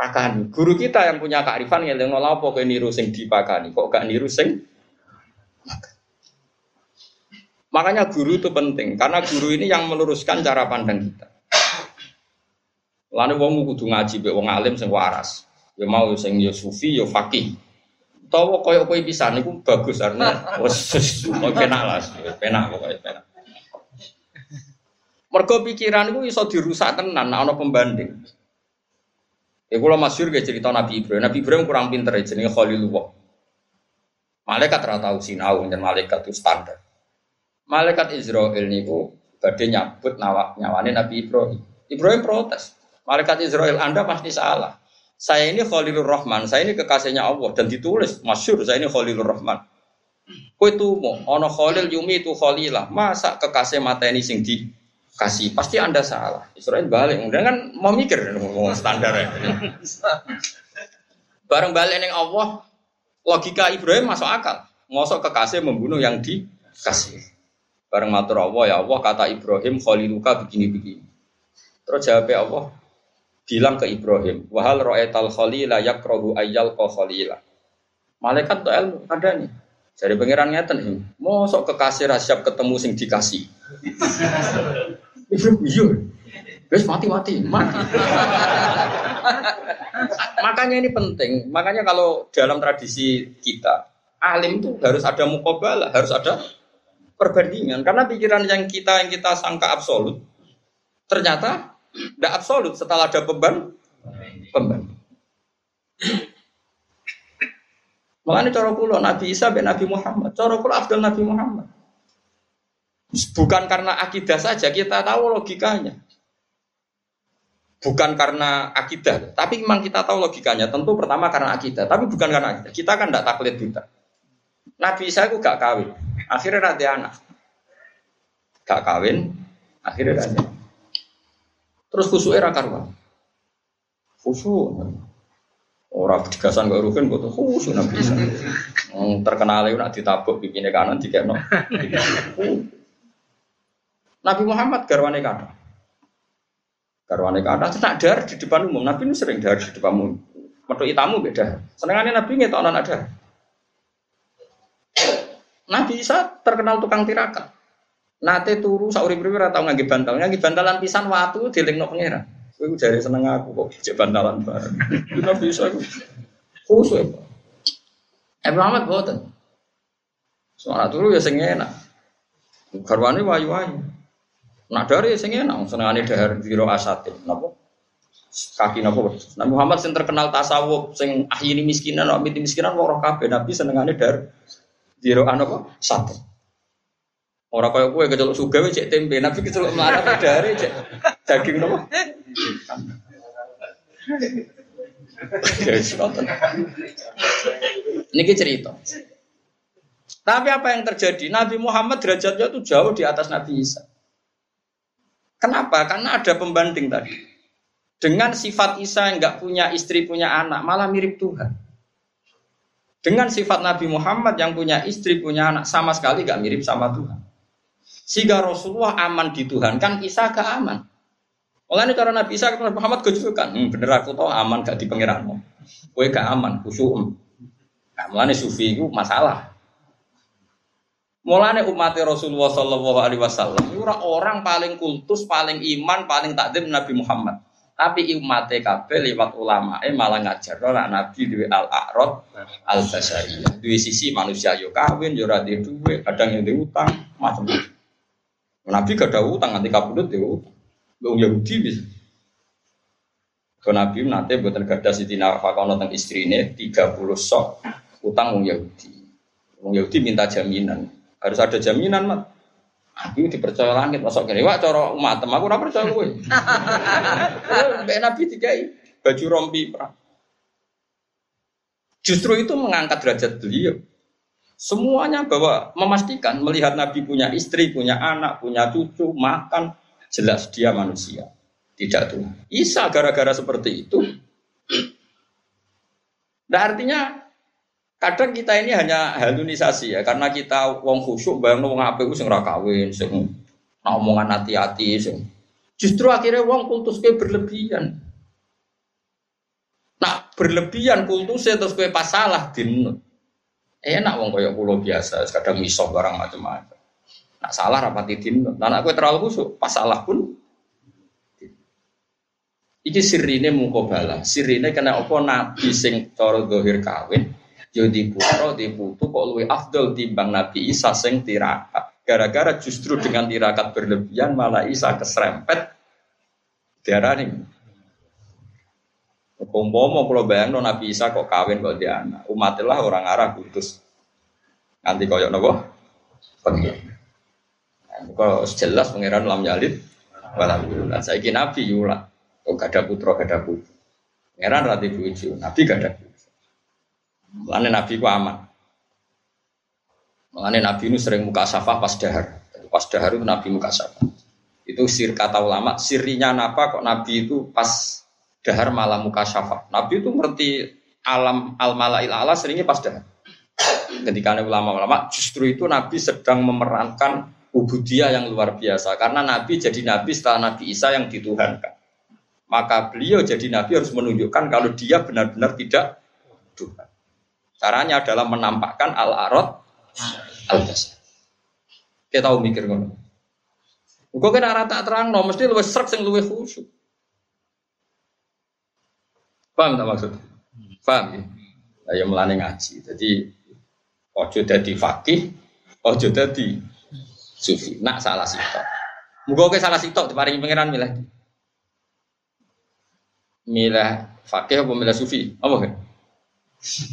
dipakani. Guru kita yang punya kearifan yang ngolah apa ke niru sing dipakani, kok gak niru sing Makanya guru itu penting karena guru ini yang meluruskan cara pandang kita. Lalu wong kudu ngaji be wong alim sing waras. Ya mau sing ya sufi ya fakih. Tawa koyo kowe pisan niku bagus artinya wis penak lah, penak pokoke penak. Mergo pikiran itu iso dirusak tenan ana pembanding. Ya kula masyhur ge cerita Nabi Ibrahim. Nabi Ibrahim kurang pinter ya jenenge Khalilullah. Malaikat ora tau sinau dan malaikat itu standar. Malaikat Israel niku badhe nyabut nawa nyawane Nabi Ibrahim. Ibrahim protes. Malaikat Israel Anda pasti salah. Saya ini Khalilur Rahman, saya ini kekasihnya Allah dan ditulis masyhur saya ini Khalilur Rahman. Kowe mau ono Khalil Yumi itu Khalilah. Masa kekasih mata ini sing di kasih pasti anda salah. Israel balik. Kemudian kan mau mikir ngomong standar ya. Bareng balik neng Allah logika Ibrahim masuk akal. Ngosok kekasih membunuh yang dikasih. Bareng matur Allah ya Allah kata Ibrahim khaliluka begini-begini. Terus jawabnya Allah bilang ke Ibrahim wahal ro'etal khalila yakrohu ayyal ko khalila. Malaikat tuh ilmu ada nih. Dari pangeran ngeten mau sok kekasih rahasia ketemu sing dikasih Iya. Wes mati-mati, mati. Makanya ini penting. Makanya kalau dalam tradisi kita, alim itu harus ada mukobala, harus ada perbandingan. Karena pikiran yang kita yang kita sangka absolut, ternyata tidak absolut setelah ada beban beban. Makanya cara pulau Nabi Isa bin Nabi Muhammad, cara pulau Abdul Nabi Muhammad. Bukan karena akidah saja, kita tahu logikanya. Bukan karena akidah, tapi memang kita tahu logikanya. Tentu pertama karena akidah, tapi bukan karena akidah. Kita kan tidak taklid buta. Nabi saya itu gak kawin, akhirnya nanti anak. Gak kawin, akhirnya nanti. Terus khusus era karuan. Khusus. Orang gak rugen, gue tuh khusus nabi. Terkenal itu nak ditabuk bikinnya kanan, tiga no. Nabi Muhammad garwane kata. Garwane kata cetak dar di depan umum. Nabi ini sering dar di depan umum. Metu itamu beda. Senengannya Nabi ngetok non ada. Nabi Isa terkenal tukang tirakat. Nate turu sauri priwe ora tau ngangge bantal. Ngangge bantalan pisan watu dilingno pangeran. Kowe jare seneng aku kok cek bantalan bareng. Nabi Isa iku khusus. Eh Muhammad boten. Soal turu ya sing enak. Garwane wayu-wayu. Nak dari sing enak senengane dahar biro asatin, napa? kaki nopo. Nabi Muhammad sing terkenal tasawuf, sing ahyini miskinan, miti miskinan wong kabeh Nabi senengane dar diro apa? Sate. Orang kaya kue kecelok suga cek tempe, Nabi kecelok melarat dari cek daging nonton. Ini cerita. Tapi apa yang terjadi? Nabi Muhammad derajatnya itu jauh di atas Nabi Isa. Kenapa? Karena ada pembanding tadi. Dengan sifat Isa yang nggak punya istri, punya anak, malah mirip Tuhan. Dengan sifat Nabi Muhammad yang punya istri, punya anak, sama sekali nggak mirip sama Tuhan. Sehingga Rasulullah aman di Tuhan, kan Isa gak aman. Oleh cara Nabi Isa Nabi Muhammad gue kan, hmm, bener aku tau aman gak di pengiranmu. Gue gak aman, khusyuk. Nah, mulane sufi itu masalah. Mulane umat Rasulullah Shallallahu Alaihi Wasallam, orang paling kultus, paling iman, paling takdim Nabi Muhammad. Tapi umat kabeh lewat ulama eh malah ngajar ora nabi duwe al a'rad al basariyah. Duwe sisi manusia yo kawin yo ora duwe, kadang yang utang, macam-macam. Nabi gak ada utang nanti kabudut yo. Wong Yahudi bisa. Ke Nabi nanti buatan gada Siti Nafakono tentang istrinya 30 sok utang wong Yahudi. Wong Yahudi minta jaminan. Harus ada jaminan, Mat. Aku dipercaya langit masuk kene. Wah cara umat aku ora percaya kowe. Mbak Nabi dikai baju rompi perang. Justru itu mengangkat derajat beliau. Semuanya bahwa memastikan melihat Nabi punya istri, punya anak, punya cucu, makan, jelas dia manusia, tidak Tuhan. Isa gara-gara seperti itu. Nah artinya Kadang kita ini hanya halunisasi ya, karena kita wong khusyuk bayang wong apik ku sing kawin, sing nah omongan hati-hati sing. Justru akhirnya wong kultus ke berlebihan. Nah, berlebihan kultusnya terus kue pas salah dinut. Enak wong kaya pulau biasa, kadang misok barang macam-macam. Nah, salah rapati dinut. Nah, aku terlalu khusyuk, pas salah pun Iki sirine mungkobala. Sirine kena apa nabi sing cara dohir kawin Yo di putra di putu kok luwe afdol timbang Nabi Isa sing tirakat. Gara-gara justru dengan tirakat berlebihan malah Isa keserempet diarani. Umpama kalau bayang Nabi Isa kok kawin kok dia anak, umatilah orang Arab putus. Nanti koyok nopo? Pengen. Kok jelas pangeran lam yalid Alhamdulillah. Saya Nabi yula. Kok gak ada putra, gak ada putu. Pangeran rati buju, Nabi gak ada. Mulane Nabi ku aman. Mulane Nabi ini sering muka safah pas dahar. Pas dahar itu Nabi muka safah. Itu sir kata ulama, sirinya apa kok Nabi itu pas dahar malah muka syafa. Nabi itu ngerti alam al malail ala seringnya pas dahar. Ketika ulama-ulama justru itu Nabi sedang memerankan ubudiyah yang luar biasa karena Nabi jadi Nabi setelah Nabi Isa yang dituhankan. Maka beliau jadi Nabi harus menunjukkan kalau dia benar-benar tidak Tuhan. Caranya adalah menampakkan al-arad al-dasar. Kita tahu mikir ngono. Kok kena rata terang, no, mesti luwes serak sing luwes khusyuk. Paham tak maksud? Paham ya? Ayo melani ngaji. Jadi ojo dadi fakih, ojo dadi sufi. Nak salah sitok. Muga oke salah sitok diparingi pangeran milih. Milih fakih apa milih sufi? Apa kan?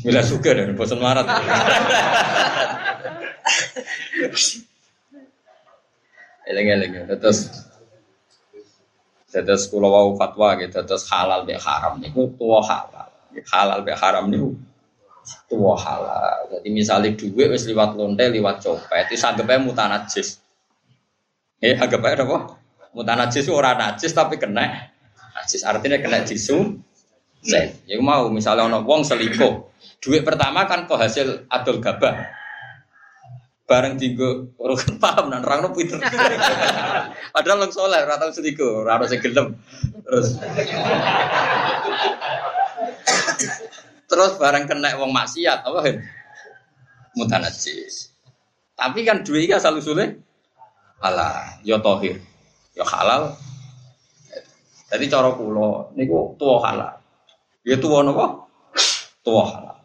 Mila suka dan bosan marat. Eleng-eleng terus terus kalau wau fatwa gitu. Terus halal be haram niku tua halal. Halal be haram niku tua halal. Jadi misalnya duit wis liwat lonte liwat copet itu anggapnya mutanajis. Eh anggapnya apa? Mutanajis orang najis tapi kena najis. Artinya kena jisu sen. Ya mau misalnya ono wong selingkuh. Duit pertama kan kok hasil adol gabah. Bareng tinggu urut paham dan orang pinter. Padahal long soleh, rata selingkuh, rata sing gelem. Terus Terus bareng kena wong maksiat apa kan? Mutanajis. Tapi kan duit iki asal usule halal, ya tohir, ya halal. Jadi cara kula niku tuwa halal. Ya tua nopo? Tua halal.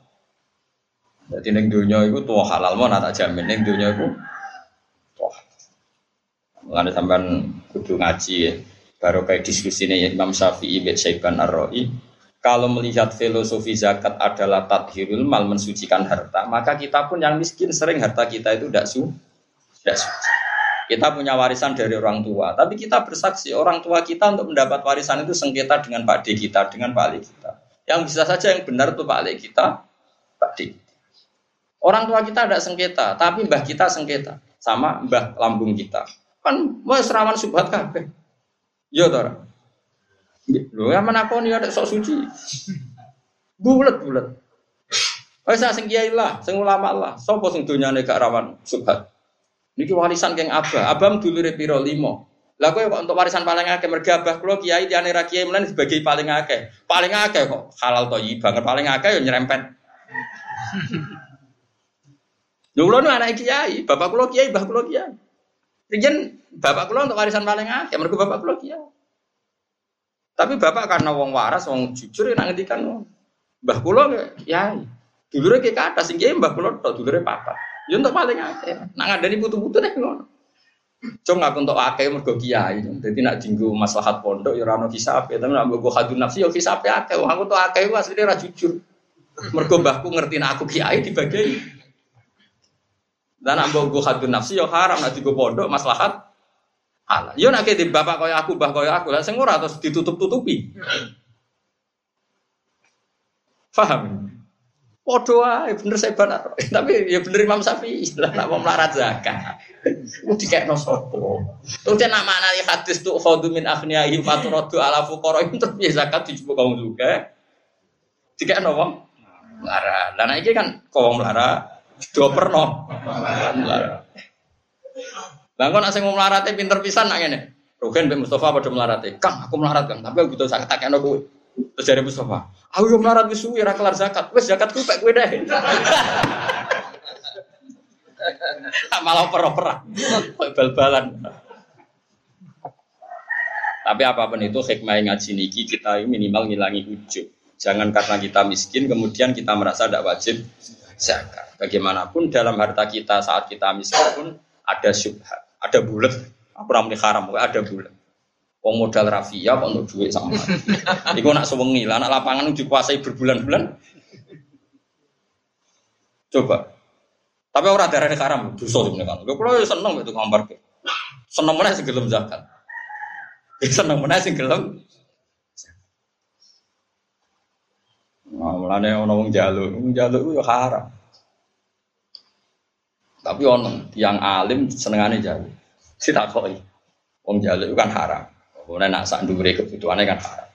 Jadi neng dunia itu tua halal mau tak jamin neng dunia itu tua. Mengenai sampean kudu ngaji ya. baru kayak diskusi ini Imam Syafi'i bin Syaiban Ar-Ra'i kalau melihat filosofi zakat adalah tathirul mal mensucikan harta maka kita pun yang miskin sering harta kita itu tidak su tidak suci kita punya warisan dari orang tua tapi kita bersaksi orang tua kita untuk mendapat warisan itu sengketa dengan Pak D kita dengan Pak Ali kita yang bisa saja yang benar itu Pak Ali kita D orang tua kita ada sengketa tapi mbah kita sengketa sama mbah lambung kita kan mau serawan subhat kabeh Iya tora. Lho ya menakoni ada sok suci. Bulat. Wes sing kiai lah, sing ulama lah. Sopo sing donyane gak rawan subhat. Niki warisan keng abah. Abam dulure piro limo. Lah kowe untuk warisan paling akeh mergo abah kula kiai tiane ra kiai mlen sebagai paling akeh. Paling akeh kok halal thayyib banget paling akeh yo nyerempet. Lho kula anak kiai, bapak kula kiai, mbah kula kiai. Riyen bapak kula untuk warisan paling akeh, mergo bapak kula kiai. Tapi bapak karena wong waras, wong jujur ya ngendikan mbah kula ya dulure ke kata sing kiai mbah kula tok dulure. Ya untuk paling akeh. Nak ngandani putu-putu nek ngono. Cung aku untuk akeh mergo kiai. Dadi nak dinggo maslahat pondok ya ora ono hisabe, tapi nak mbok hadun nafsi ya hisabe akeh. Wong aku tok akeh ku asline ora jujur. Mergo mbahku ngerti nek aku kiai dibagi dan nak mbok hadun nafsi yo haram nak digo pondok maslahat halal. Yo nak di bapak kaya aku, bah kaya aku, lah sing ora ditutup-tutupi. Paham? Podo ae bener saya benar. Tapi ya bener Imam Syafi'i lah nak mau melarat zakat. Ku dikekno sapa? Terus nak maknane hadis tuh khadu min aghniyahim faturadu ala fuqara terus ya zakat dijupuk kaum juga. Dikekno wong melarat. Lah iki kan kaum melarat Dua perno. Bang nak sing melarate pinter pisan nak ngene. Rugen Mbak Mustafa pada melarate. Kang, aku melarat Kang, tapi aku butuh zakat tak kena kowe. Terus dari Mustafa, aku yo melarat wis ora kelar zakat. Wis zakat ku pek kowe deh. Malah per-peran. Bal-balan. Tapi apa pun itu hikmah ngaji niki kita minimal ngilangi ujub. Jangan karena kita miskin kemudian kita merasa tidak wajib zakat. Bagaimanapun dalam harta kita saat kita miskin pun ada syubhat, ada bulat. Aku ramai haram, ada bulat. Wong modal rafia kok untuk duit sama. Iku nak sewengi lah, anak lapangan dikuasai berbulan-bulan. Coba. Tapi orang darah haram, dosa sebenarnya kan. Kalau ya seneng itu ngambar ke. Seneng mana sih gelem zakat. Seneng mana sih gelem. Nah, mulane ono wong jaluk, wong jaluk itu haram. Tapi ono yang alim senengane jalu. Sitakoi. Wong jalu itu kan haram. Kemudian nak sak dhuwure kebutuhannya kan haram.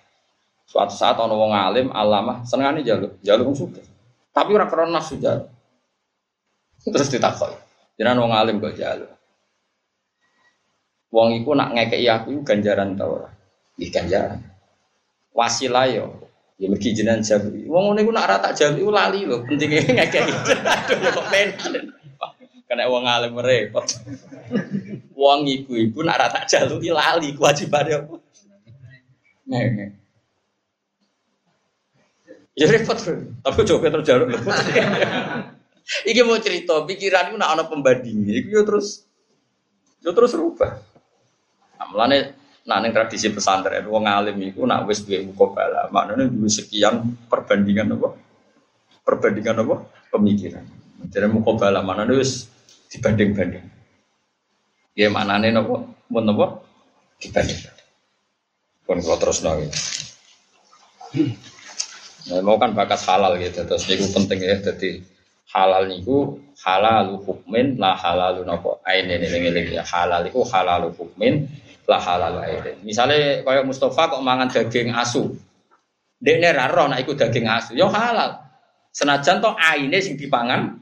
Suatu saat ono wong alim alama senengane jalu. Jalu wong suka. Tapi ora krana jalu. Terus ditakoi. Jenengan wong alim kok jalu. Wong iku nak ngekeki aku ganjaran ta ora? Iki ganjaran. Wasilah yo Ya mergi jenengan jalu. Wong ngene iku nak rata jalu lali lho, pentinge ngekeki. Aduh kok penan. Kena uang alim repot. Uang ibu-ibu nak rata jaluki lali kewajibannya apa? Nih, Ya repot, tapi coba terus jaluk repot. Iki mau cerita, pikiran itu nak ada pembandingnya, itu ya terus, ya terus rubah. Nah, melane nah tradisi pesantren, wong alim itu nak wis duwe mukobala, maknanya dua sekian perbandingan apa? Perbandingan apa? Pemikiran. Jadi mana wis dibanding-banding. Ya nih nopo, mau nopo dibanding. Pun kalau terus nol. Nah, mau kan bakas halal gitu, terus itu penting ya. Jadi halal niku halal hukmin lah halal nopo ain ini ini ya halal itu halal hukmin lah halal ain. Misalnya kayak Mustafa kok mangan daging asu, dia raro nak ikut daging asu, yo halal. Senajan toh aine sing dipangan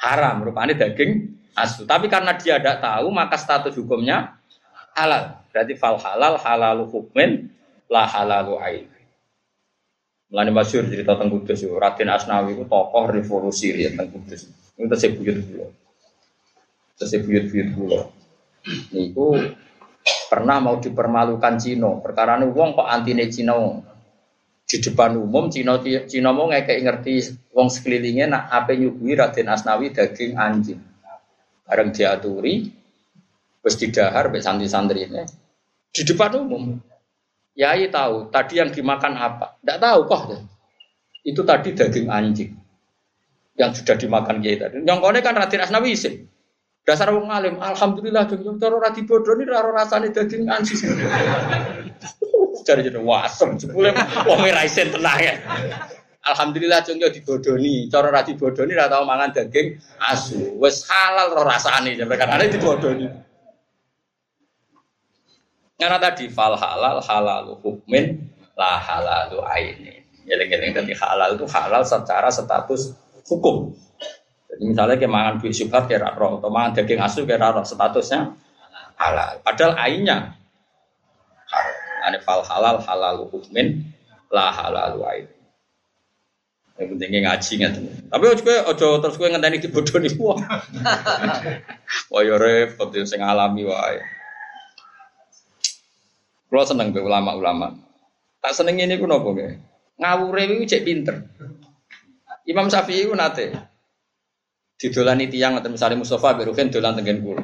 haram, rupanya daging asu. Tapi karena dia tidak tahu, maka status hukumnya halal. Berarti fal halal halalu hukmin la halalu ain. Melani masyur cerita tentang Kudus, Raden Asnawi itu tokoh revolusi ya tentang Kudus. Itu saya buyut dulu. Saya buyut buyut dulu. Niku pernah mau dipermalukan Cino. Perkara ini wong kok antine Cino di depan umum Cina Cina mau ngekek ngerti wong sekelilingnya nak apa nyuguhi Raden Asnawi daging anjing bareng diaturi terus didahar be santri-santri ini di depan umum. Yai tahu tadi yang dimakan apa? Tidak tahu kok. Itu tadi daging anjing yang sudah dimakan kiai tadi. Yang kone kan radin asnawi isim. Dasar wong alim, alhamdulillah jeng jeng cara rati bodoh ini raro rasane daging anjing. Cari jadi wasem, sepuluh wong raisen tenang ya. Alhamdulillah jeng jeng dibodoni, cara rati bodoni ora tau mangan daging asu. Wes halal roh rasane, kan ada dibodoni. Karena tadi fal halal halalu hukmin la halalu aini. Geleng-geleng tadi halal itu halal secara status hukum. Jadi misalnya kayak mangan duit syubhat kayak atau mangan daging asu kayak roh, statusnya halal. Padahal ainnya Ini fal halal halal hukmin la halalu aini. Yang pentingnya ngaji nggak Tapi ojo ojo terus gue ngenteni nih wah. Wah yo repot sing alami wae. Kalau seneng be ulama-ulama. Tak seneng ini pun apa nggih? Ngawure iku cek pinter. Imam Syafi'i ku nate didolani tiang atau misalnya Mustafa Berukin dolan tengen kula.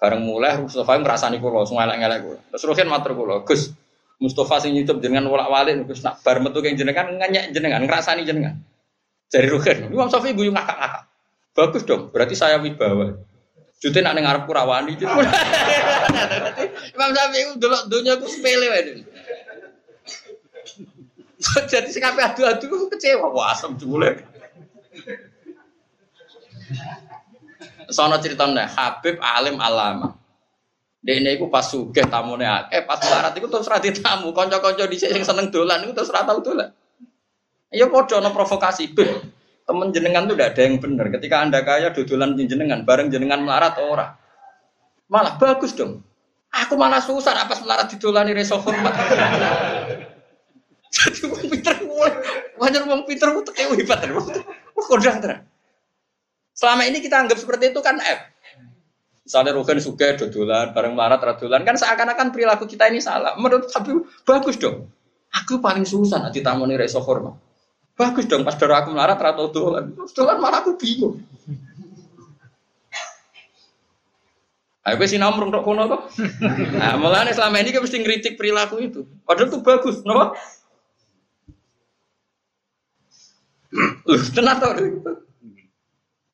Bareng mulai Mustafa ngrasani kula, sing elek-elek kula. Terus Ruhin matur kula, Gus, Mustafa sing nyucup jenengan wolak-walik Gus nak bar metu keng jenengan ngenyek jenengan, ngrasani jenengan. Jadi Ruhin, Imam Syafi'i guyu ngakak-ngakak. Bagus dong, berarti saya wibawa. Jute nak ning arepku rawani. Imam Syafi'i delok donya ku sepele wae. Jadi sing kabeh adu-adu kecewa, wah asem jule. Sono ceritanya Habib alim alama. Dene iku pas sugih tamune akeh, pas larat iku terus ra tamu, kanca-kanca dhisik sing seneng dolan iku terus ra tau dolan. Ya padha ana provokasi, Beh temen jenengan tuh tidak ada yang benar. Ketika anda kaya dodolan jenengan, bareng jenengan melarat orang. Malah bagus dong. Aku malah susah apa melarat didolani reso hormat. Jadi wong pinter wajar wong pinter itu kayak hebat kan. Kodang terang. Selama ini kita anggap seperti itu kan F. Misalnya Rugen suka dodolan, bareng melarat dodolan kan seakan-akan perilaku kita ini salah. Menurut tapi bagus dong. Aku paling susah nanti tamu nih reso hormat. Bagus dong, pas darah aku melarat atau dolan. Dolan malah aku bingung. Ayo sih nomor untuk kono kok. Nah, mulanya selama ini kita mesti ngeritik perilaku itu. Padahal itu bagus, kenapa? Loh, tenang tau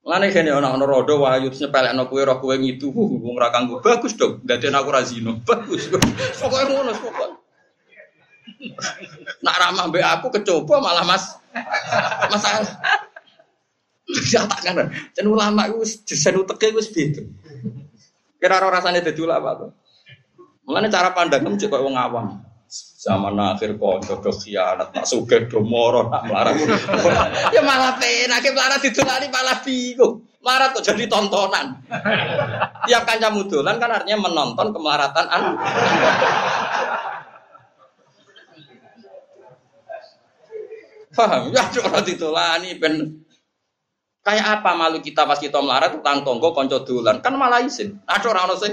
Mulane kene ana ana rodo wayu nyepelekno kowe roh kowe ngidu wong ra kanggo bagus dong. Dadi aku ra zina. Bagus. Pokoke ngono pokoke. Nak ramah mbak aku kecoba malah mas masalah. Ya tak kan. Dan ulama itu desain uteknya itu. Kira orang rasanya jadi ulama tuh. Mengenai cara pandang kamu juga orang awam. Zaman akhir kok jodoh khianat, tak suge do moro, melarang. ya malah penak, melarat ditulani malah bingung. Melarat kok jadi tontonan. Tiap kanca mudulan kan artinya menonton kemelaratan an. Paham? Ya orang ditolani ben kayak apa malu kita pas kita melarat utang tonggo konco dolan kan malah izin. Ada orang orang sing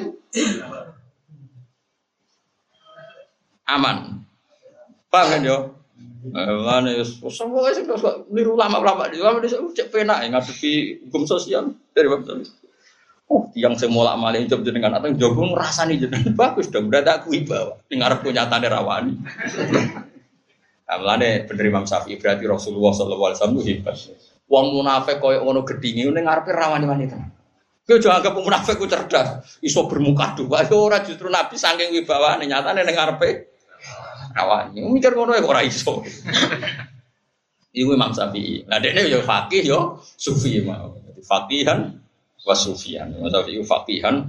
aman. Paham kan yo? Mana ya, semua sih kalau niru lama-lama di lama di cek pena ya ngadepi hukum sosial dari website. Oh, yang semula malah job jenengan atau jogo ngerasani jenengan bagus dong. Berarti aku ibawa. Tinggal punya tanda rawani. Nah, melane bener Imam Syafi'i berarti Rasulullah sallallahu alaihi wasallam hebat. Wong munafik koyo ngono gedhinge ning ngarepe rawani wanita. Kowe aja anggap munafik ku cerdas, iso bermuka dua. Ora justru Nabi saking wibawane nyatane ning ngarepe rawani. Mikir ngono ya ora iso. Iku Imam Syafi'i. Lah dekne yo fakih yo sufi mau. Fakihan wa sufian. Imam Syafi'i fakihan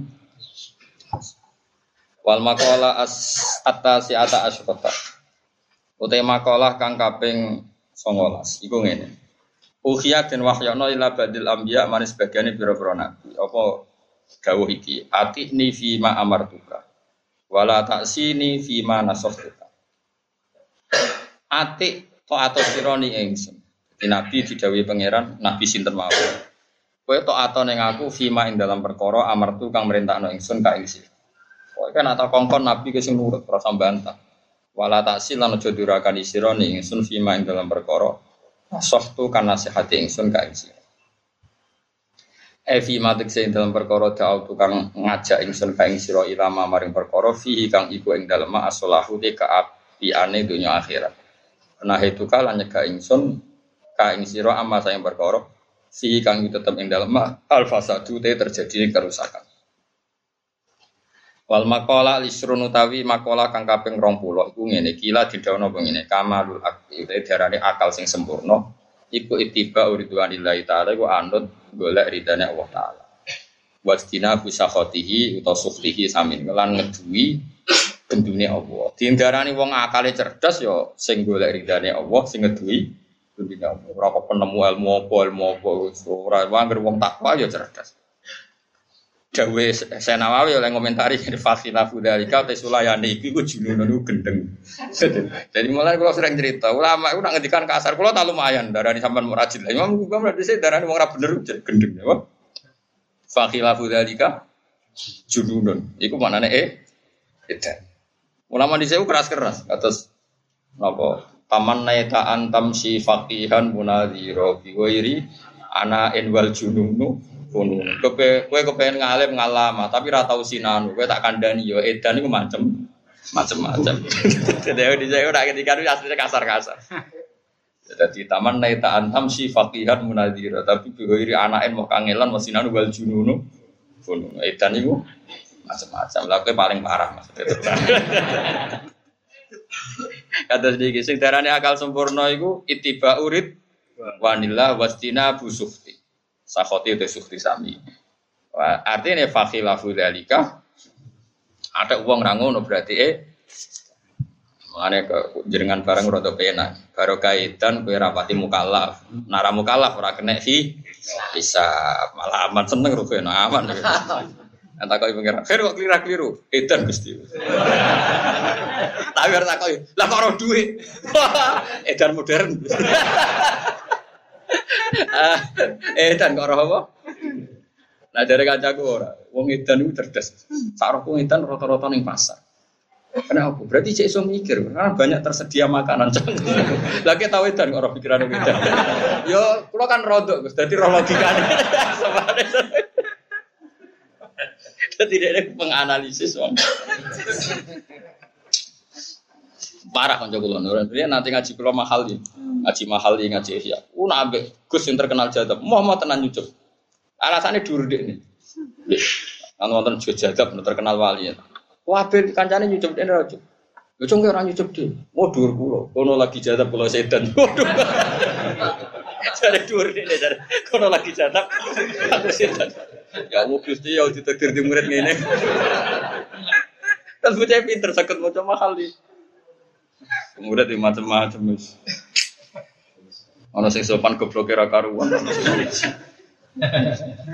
wal maqala as atasi ata asyrata Utai makalah kang kaping 19 iku ngene. Ukhya den wahyana ila badil anbiya manis bagiane pira-pira nabi. Apa dawuh iki? Ati ni fi ma amartuka. Wala taksini fi ma nasaftuka. Ati to atau sironi ingsun. Di nabi didhawuhi pangeran, nabi sinten mawon. Kowe to ato ning aku fima ing dalam perkara kang merintahno ingsun ka ing. Kowe kan atau kongkon nabi ke sing nurut ora bantah. Wala taksil lan aja durakan sira ning ingsun fima ing dalam perkara tu kan nasihati ingsun ka ing. Evi matik sing dalam perkara da'au tukang ngajak ingsun ka ing sira ilama maring perkara fi kang iku ing dalem asolahu te kaapiane dunya akhirat. Nah itu kala nyegah ingsun ka ing sira amma sayang perkara fi kang tetep ing dalem al te terjadi kerusakan. Wal makola lisrun utawi makola kang kaping 20 iku ngene kila didhawuhna ngene kamalul akli diarani akal sing sempurna iku ittiba uridwanillahi taala iku anut golek ridane Allah taala. Wastina bisa khotihi utawa suftihi samin lan ngeduwi gendune Allah. Diindarani wong akale cerdas ya sing golek ridane Allah sing ngeduwi gendune Allah. Ora penemu ilmu apa ilmu apa ora wong takwa ya cerdas. Dawe Senawawi oleh komentari di fasila fudalika te sulayani iku junun niku gendeng. Jadi mulai kalau sering cerita, ulama itu nak ngedikan kasar, kalau tak lumayan darani sampean murajil. Imam gua berarti saya darani wong ora bener gendeng ya. Fakila fudalika junun. Iku maknane eh edan. Ulama di saya keras-keras atas apa? Taman naita antam si fakihan munadhiro bi ana enwal jununu Kono. Kowe kowe kepengen ngalim ngalama, tapi ra tau sinanu. Kowe tak kandani yo edan iku macem macem-macem. Jadi di saya udah ketika itu aslinya kasar-kasar. Jadi taman naik tak antam si fakihan munadira, tapi bihoiri anakin mau kangelan masih nanu wal jununu. Kono. Edan iku macam-macam. Lah paling parah maksudnya. Kata sedikit, sing darane akal sempurna iku itiba urid wanila wastina busufti sakhoti itu sukti sami. Artinya fakhilafu dalika ada uang rangono berarti eh Mengenai ke jenengan barang rodo pena, baru kaitan kue rapati mukalaf, nara mukalaf ora kena fi bisa malah aman seneng rugi aman. Entah kau pengiran, fer kok keliru keliru, edan gusti. Tapi harus takoi, lah kok roh duit, edan modern. eh dan kok apa? Nah dari kancaku ora, wong edan itu cerdas. Wong edan rata-rata ning pasar. Kenapa? Berarti cek iso mikir, karena banyak tersedia makanan. Lagi tahu edan kok ora pikiran edan. Yo, kula kan rodok Gus, dadi ro logikane. Jadi dia penganalisis wong. Parah kan coba nurun. Dia nanti ngaji pulau mahal nih, ngaji mahal nih ngaji ya. Uh nabe Gus yang terkenal jadab, mau mau tenan nyucup. Alasannya dulu deh nih. Kan wonten jadab terkenal wali ya. Wah ben kancane nyucup dene ra cup. Yo cong ora nyucup deh. Mau dhuwur kula. Kono lagi jadab kula sedan. Waduh. Cari dhuwur dene cari. Kono lagi jadab aku sedan. Ya mau Gusti ya ditakdir di murid ngene. Kan bocah pinter sakit mau mahal nih. Kemudian di macam-macam wis. Ono sing sopan goblok kira karuan.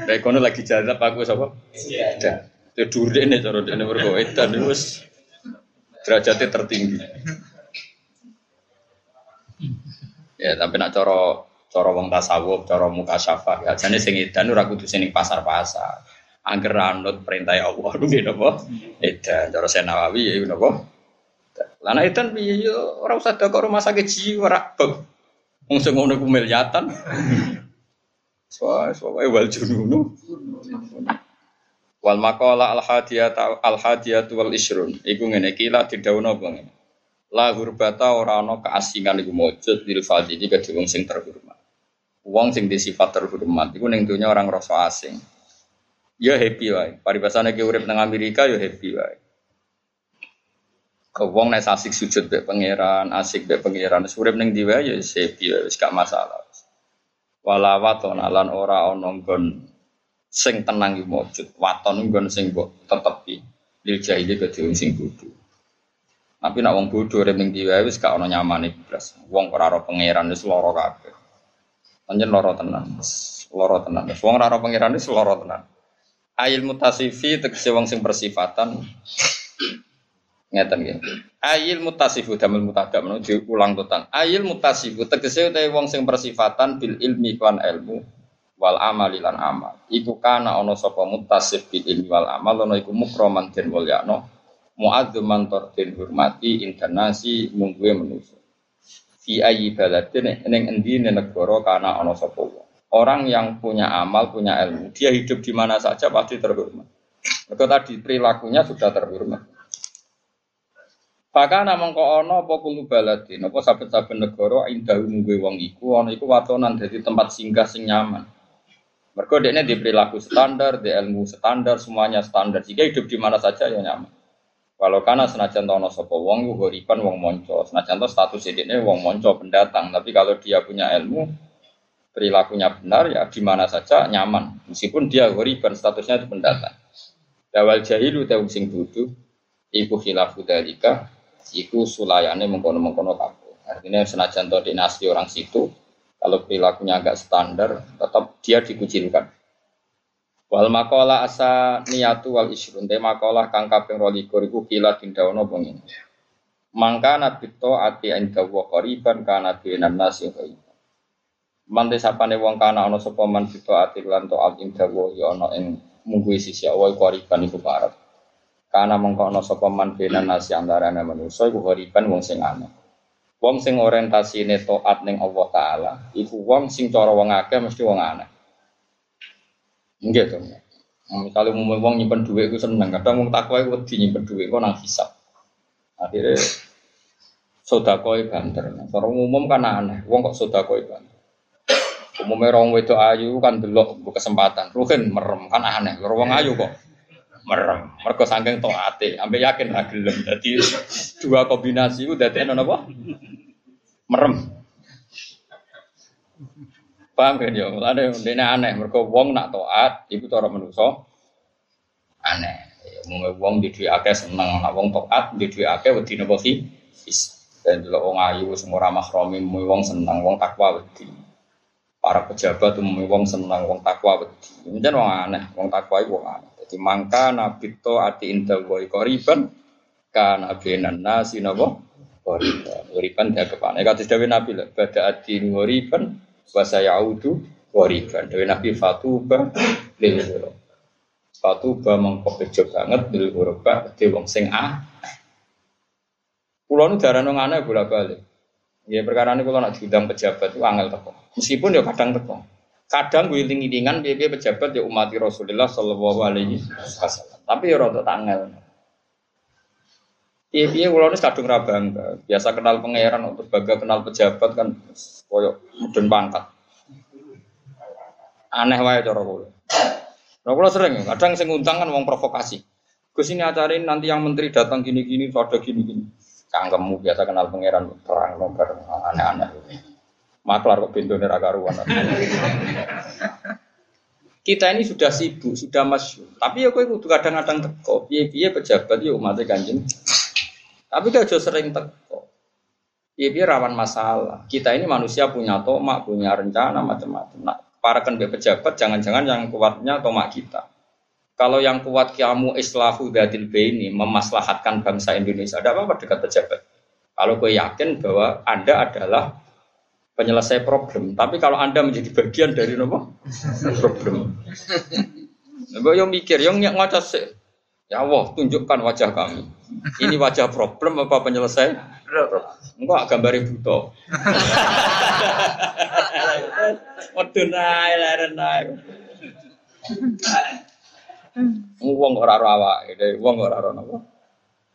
Kayak kono lagi jalan aku sapa? Iya. Itu dure nih cara dene mergo edan wis derajatnya tertinggi. Ya, tapi nak cara cara wong tasawuf, cara muka syafa, ya jane sing edan ora kudu sing pasar-pasar. Angger anut perintah Allah, nggih napa? Edan cara Senawawi ya napa? Lana itu piye yo ora usah kok rumah sakit jiwa rak beb. Wong sing ngono ku miliatan. Soale wal jununu. Wal maqala al hadiyat al hadiyat wal isrun. Iku ngene iki lah didhawuhna apa ngene. La hurbata ora ana keasingan iku mujud lil fadili kedhe wong sing terhormat. Wong sing di sifat terhormat iku ning dunya orang rasa asing. Ya happy wae. Paribasane ki urip nang Amerika ya happy wae. Ke wong nek asik sujud be pangeran, asik be pangeran, urip ning diwa ya sepi wis gak masalah. Walawat lan ora ana nggon sing tenang iki mujud, waton nggon sing mbok tetepi. Lil jahili ke sing bodho. Tapi nak wong bodho urip ning diwa wis gak ana nyamane blas. Wong ora ora pangeran wis lara kabeh. Panjen lara tenan. Lara tenan. Wong ora ora pangeran wis lara tenan. Ail mutasifi tegese wong sing bersifatan ngeten nggih. Ayil mutasifu damel mutadam menuju ulang totan. Ayil mutasifu tegese utawi wong sing bersifatan bil ilmi kan ilmu wal amali lan amal. Iku kana ana sapa mutasif bil ilmi wal amal ana iku mukroman den mulyano muadzuman den hormati internasi mungguwe manusa. Fi ayi baladin ning endi negara kana ana sapa. Orang yang punya amal, punya ilmu, dia hidup di mana saja pasti terhormat. Mereka tadi perilakunya sudah terhormat. Bahkan namung kok ana apa kulo baladin, apa saben-saben negara indah mungwe wong iku ana iku watonan dadi tempat singgah sing nyaman. Mergo dekne di perilaku standar, di ilmu standar, semuanya standar. Jika hidup di mana saja ya nyaman. Kalau karena senajan tono sapa wong iku horipan wong monco, senajan status ini wong monco pendatang, tapi kalau dia punya ilmu, perilakunya benar ya di mana saja nyaman meskipun dia dan statusnya itu pendatang dawal jahilu tau sing dudu iku khilafu dalika iku sulayane mengkono-mengkono kabeh. Artinya senajan to dinasti orang situ kalau perilakunya agak standar tetap dia dikucilkan. Wal makola asa niatu wal isrun. Te makola kang kaping 22 iku kila tindawono bengi mangka nabi to ati inda wa qariban kana binan nasi ghaib Mante sapane wong kana ana sapa man ati lan to al ing dawa ya ana ing munggu sisi Allah iku hariban iku parek. Kana mengko ana sapa man bena nasi antarane manusa iku hariban wong sing aneh. Wong sing orientasine taat ning Allah taala iku wong sing cara wong akeh mesti wong aneh. Nggih to. Misalnya mau wong nyimpen duit itu seneng, kadang wong takwa itu wedi nyimpen duit kok nang hisap. Akhirnya sodakoi banter. Orang umum kan aneh, wong kok sodakoi banter. Umumnya orang wedo ayu kan delok kesempatan. Ruhin merem kan aneh. Orang ayu kok merem. Mereka sangking ate, sampai yakin ra gelem. Jadi dua kombinasi itu dadi ana apa? Merem. Paham kan ya? Mulane dene aneh. Mereka wong nak toat, iku cara manusa aneh. Umumnya wong di akeh seneng, nak wong toat di akeh wedi napa sih? Dan delok wong ayu semua ramah romi, wong seneng, wong takwa wedi para pejabat umumnya wong senang wong takwa wedi. Ini wong aneh, wong takwa itu wong aneh. Jadi mangka nabi to ati indah woi koriban kan abenan nasi nabo koriban. Koriban dia kepana. Kata dawe nabi lah, pada ati koriban bahasa yaudu koriban. Dawe nabi fatuba lil. Fatuba mengkopejo banget lil huruf di wong sing ah. Pulau nu darah nong aneh bolak balik. Ya perkara ini kalau nak diundang pejabat itu angel teko. Meskipun ya kadang teko. Kadang gue iling-ilingan biaya pejabat ya umat Rasulullah Shallallahu Alaihi Wasallam. Tapi ya rada tangel. Iya iya kalau ini kadung rabangga. Biasa kenal pangeran untuk baga kenal pejabat kan koyok mudun pangkat. Aneh wae cara kula. Nah, kula sering kadang sing ngundang kan wong provokasi. Gus ini acara ini nanti yang menteri datang gini-gini, ada gini-gini cangkemmu biasa kenal pangeran perang nomor aneh-aneh. Maklar kok pintu karuan. Kita ini sudah sibuk, sudah masuk. Tapi ya kok kadang-kadang teko. Piye-piye pejabat ya umatnya kanjeng. Tapi kalau sering teko. Piye-piye rawan masalah. Kita ini manusia punya tomak, punya rencana macam-macam. Nah, para kan pejabat jangan-jangan yang kuatnya tomak kita. Kalau yang kuat kamu islahu dadil ini memaslahatkan bangsa Indonesia, ada apa-apa dekat pejabat. Kalau gue yakin bahwa Anda adalah penyelesai problem, tapi kalau Anda menjadi bagian dari nopo problem. Gue yang mikir, yang ngaca sih, ya Allah tunjukkan wajah kami. Ini wajah problem apa penyelesai? Enggak gambar buto. Waduh naik, naik. Wong ora ora awake, wong ora ora napa?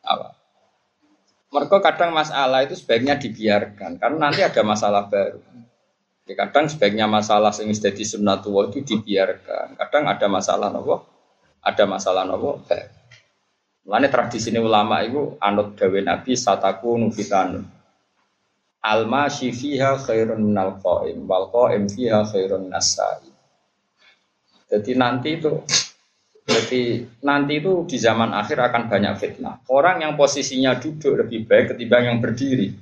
Apa? Mereka kadang masalah itu sebaiknya dibiarkan karena nanti ada masalah baru. Ya, kadang sebaiknya masalah sing jadi sunnatullah itu dibiarkan. Kadang ada masalah nopo, ada masalah nopo. Mulane tradisi ini ulama itu anut dawe Nabi sataku nufitanun. Alma fiha khairun minal qaim wal qaim fiha khairun nasai. Jadi nanti itu jadi nanti itu di zaman akhir akan banyak fitnah. Orang yang posisinya duduk lebih baik ketimbang yang berdiri.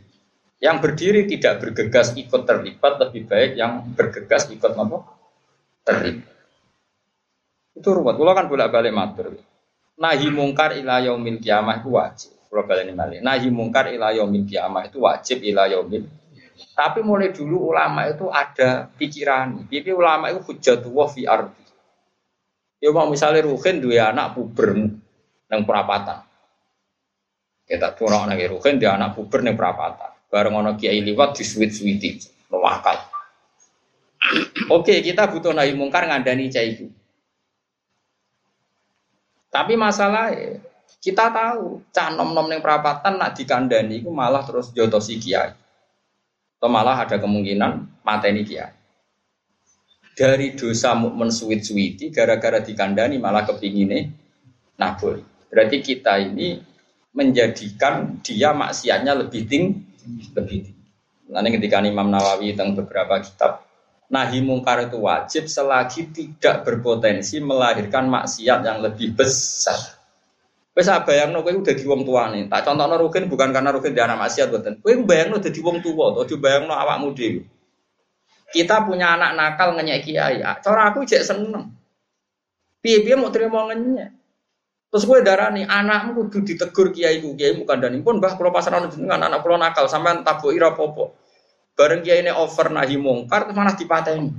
Yang berdiri tidak bergegas ikut terlibat lebih baik yang bergegas ikut apa? Terlibat. Itu ruwet. Kalau kan bolak-balik matur. Nahi mungkar ila yaumil kiamah itu wajib. Kalau balik balik. Nahi mungkar ila yaumil kiamah itu wajib ila yaumil. Tapi mulai dulu ulama itu ada pikiran. Jadi ulama itu hujatullah fi ardi Ya mau misalnya Ruhin dua anak puber nang perapatan. Kita tuh orang lagi Ruhin dia anak puber nang perapatan. Bareng ono kiai liwat di sweet sweety, wakal. Oke, kita butuh nahi mungkar ngandani cah ibu. Tapi masalahnya kita tahu cah nom nom yang perapatan nak dikandani itu malah terus jotosi kiai. Atau malah ada kemungkinan mateni kiai. Dari dosa mukmin suwit-suwiti gara-gara dikandani malah kepingine naboi. Berarti kita ini menjadikan dia maksiatnya lebih tinggi, lebih tinggi. Nanti ketika Imam Nawawi tentang beberapa kitab nahi mungkar itu wajib selagi tidak berpotensi melahirkan maksiat yang lebih besar. Wes bayangno kowe udah di wong tuane. Tak contohno rugen bukan karena rugen di anak maksiat boten. Kowe bayangno dadi wong tuwa, aja bayangno awakmu dhewe. Kita punya anak nakal ngenyek kiai. Ah, cara aku cek seneng. Piye-piye mau terima ngenyek. Terus gue darah nih anakmu kudu ditegur kiai ku kiai bukan dan pun bah kalau pasaran dengan anak kalau nakal sampai tabu ira popo. Bareng kiai ini over nahi mungkar malah dipateni.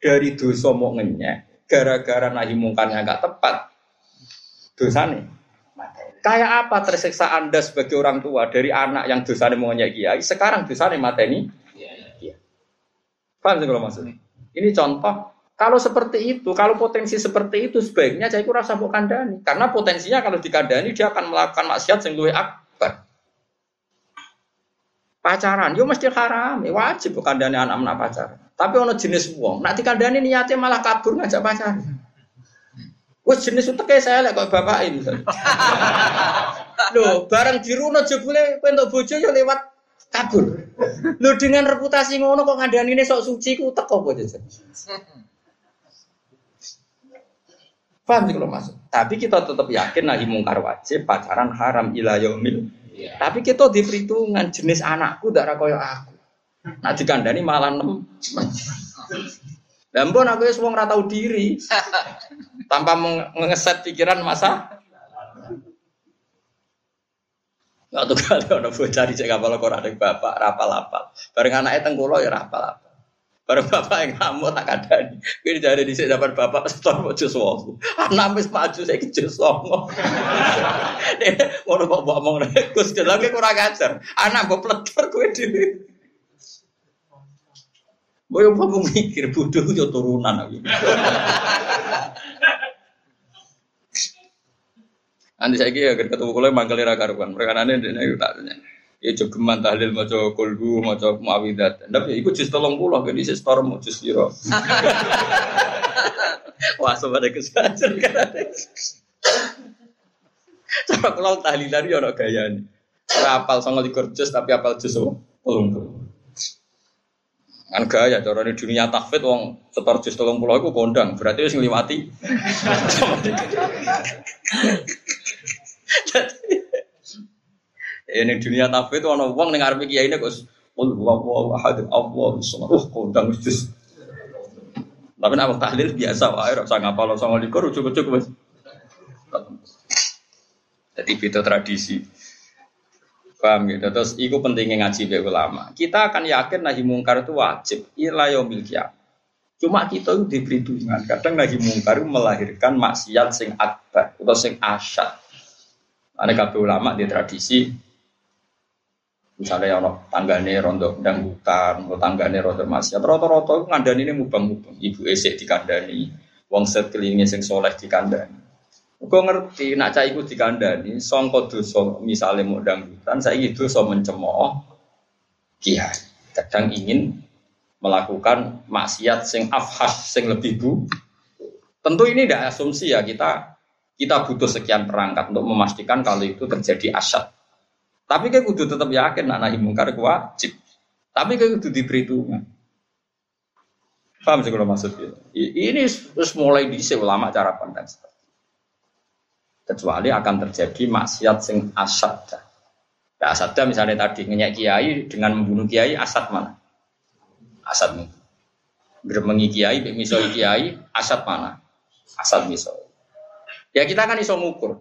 Dari dosa mau ngenyek, gara-gara nahi mungkarnya gak tepat. Dosa nih. Kayak apa tersiksa Anda sebagai orang tua dari anak yang dosa mau ngenyek kiai, sekarang dosa nih mateni? Paham sih kalau maksudnya? Ini contoh kalau seperti itu, kalau potensi seperti itu sebaiknya saya kurang sabuk kandani. Karena potensinya kalau dikandani dia akan melakukan maksiat yang lebih akbar pacaran, yo mesti haram, ya wajib bukan dani anak anak pacaran. Tapi ono jenis wong, nanti kandani niatnya malah kabur ngajak pacaran. Wes jenis kayak saya lah kok bapak ini. Loh, bareng diruno jebule entuk bojo yo lewat kabur. Lo dengan reputasi ngono kok ngandani ini sok suci ku teko apa jajan. Paham sih kalau masuk. Tapi kita tetap yakin nahi mungkar wajib, pacaran haram ila yaumil Ya. Tapi kita di perhitungan jenis anakku darah koyo aku. Nah dikandani malah nem. Dan pun aku ya semua tahu diri tanpa mengeset pikiran masa. Waktu kali ada bocah cek kapal kok ada bapak rapal rapal. Bareng anaknya tengkulo ya rapal rapal. Bareng bapak yang kamu tak ada. Gue jadi di sini dapat bapak setor mau jus wong. Anak wis maju saya ke jus wong. Mau bawa bawa ngomong gus jalan gue kurang ajar. Anak gue peletor gue di. Boyo mau mikir bodoh yo turunan aku. Nanti saya kira ketemu kulo mangkel ra karuan. Mereka nane dene tak tanya. Ya jogeman tahlil maca kulhu maca muawidat. Tapi iku jus 30 kan isi store mau jus piro? Wah sobat kesajar kan Coba kalau tahlilan ya ono gayane. Ora sama likur jus tapi apal jus tolong kan gaya cara di dunia takfit wong setor jus tolong pulau aku kondang. Berarti harus ngliwati ini dunia tafsir itu orang uang dengar kiai ini kok Qul huwallahu ahad Allah samad. Oh, kondang wis. Tapi nak tahlil biasa wae ora usah ngapal sama likur cukup-cukup wis. Jadi itu tradisi. Paham gitu. Terus itu pentingnya ngaji be ulama. Kita akan yakin nahi mungkar itu wajib. Ila yaumil Cuma kita itu diberi. Kadang nahi mungkar melahirkan maksiat sing akbar atau sing asyad. Ada kabeh ulama di tradisi Misalnya ono tanggane rondo dangdutan, atau tanggane rondo maksiat, roto-roto ngandani ini mubang-mubang. Ibu esek dikandani, wong sekelilingnya sing soleh dikandani. Gue ngerti, nak cah iku dikandani, songko dosa misalnya mau dangdutan, saya itu so mencemooh kiai. Kadang ingin melakukan maksiat sing afhas, sing lebih bu. Tentu ini tidak asumsi ya kita kita butuh sekian perangkat untuk memastikan kalau itu terjadi asyad. Tapi kayak kudu tetap yakin anak mungkar wajib. Tapi kayak kudu diberi tungan. Paham sih kalau maksudnya? Ini terus mulai di ulama cara pandang seperti kecuali akan terjadi maksiat sing asad. Ya asad misalnya tadi ngenyak kiai dengan membunuh kiai asad mana? Asad nih. Geremengi kiai, misoi kiai, asad mana? Asad misoi. Ya kita kan iso ngukur.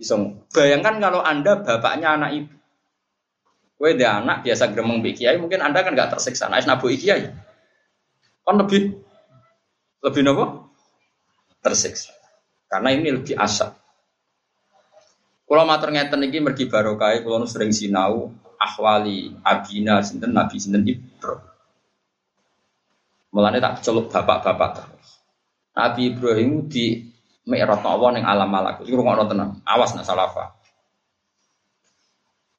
Iso. Bayangkan kalau Anda bapaknya anak ibu. Kue dia anak biasa gremeng bi kiai, mungkin Anda kan nggak tersiksa. Nah, nabu kiai. Kan lebih lebih nopo? Tersiksa. Karena ini lebih asal. Kalau matur ngeten iki mergi barokah kalau sering sinau ahwali abina sinten nabi sinten ibro. Mulane tak celuk bapak-bapak terus. Nabi Ibrahim di Mi'raj Allah ning alam malakut. Iku ngono tenan. Awas nak salah paham.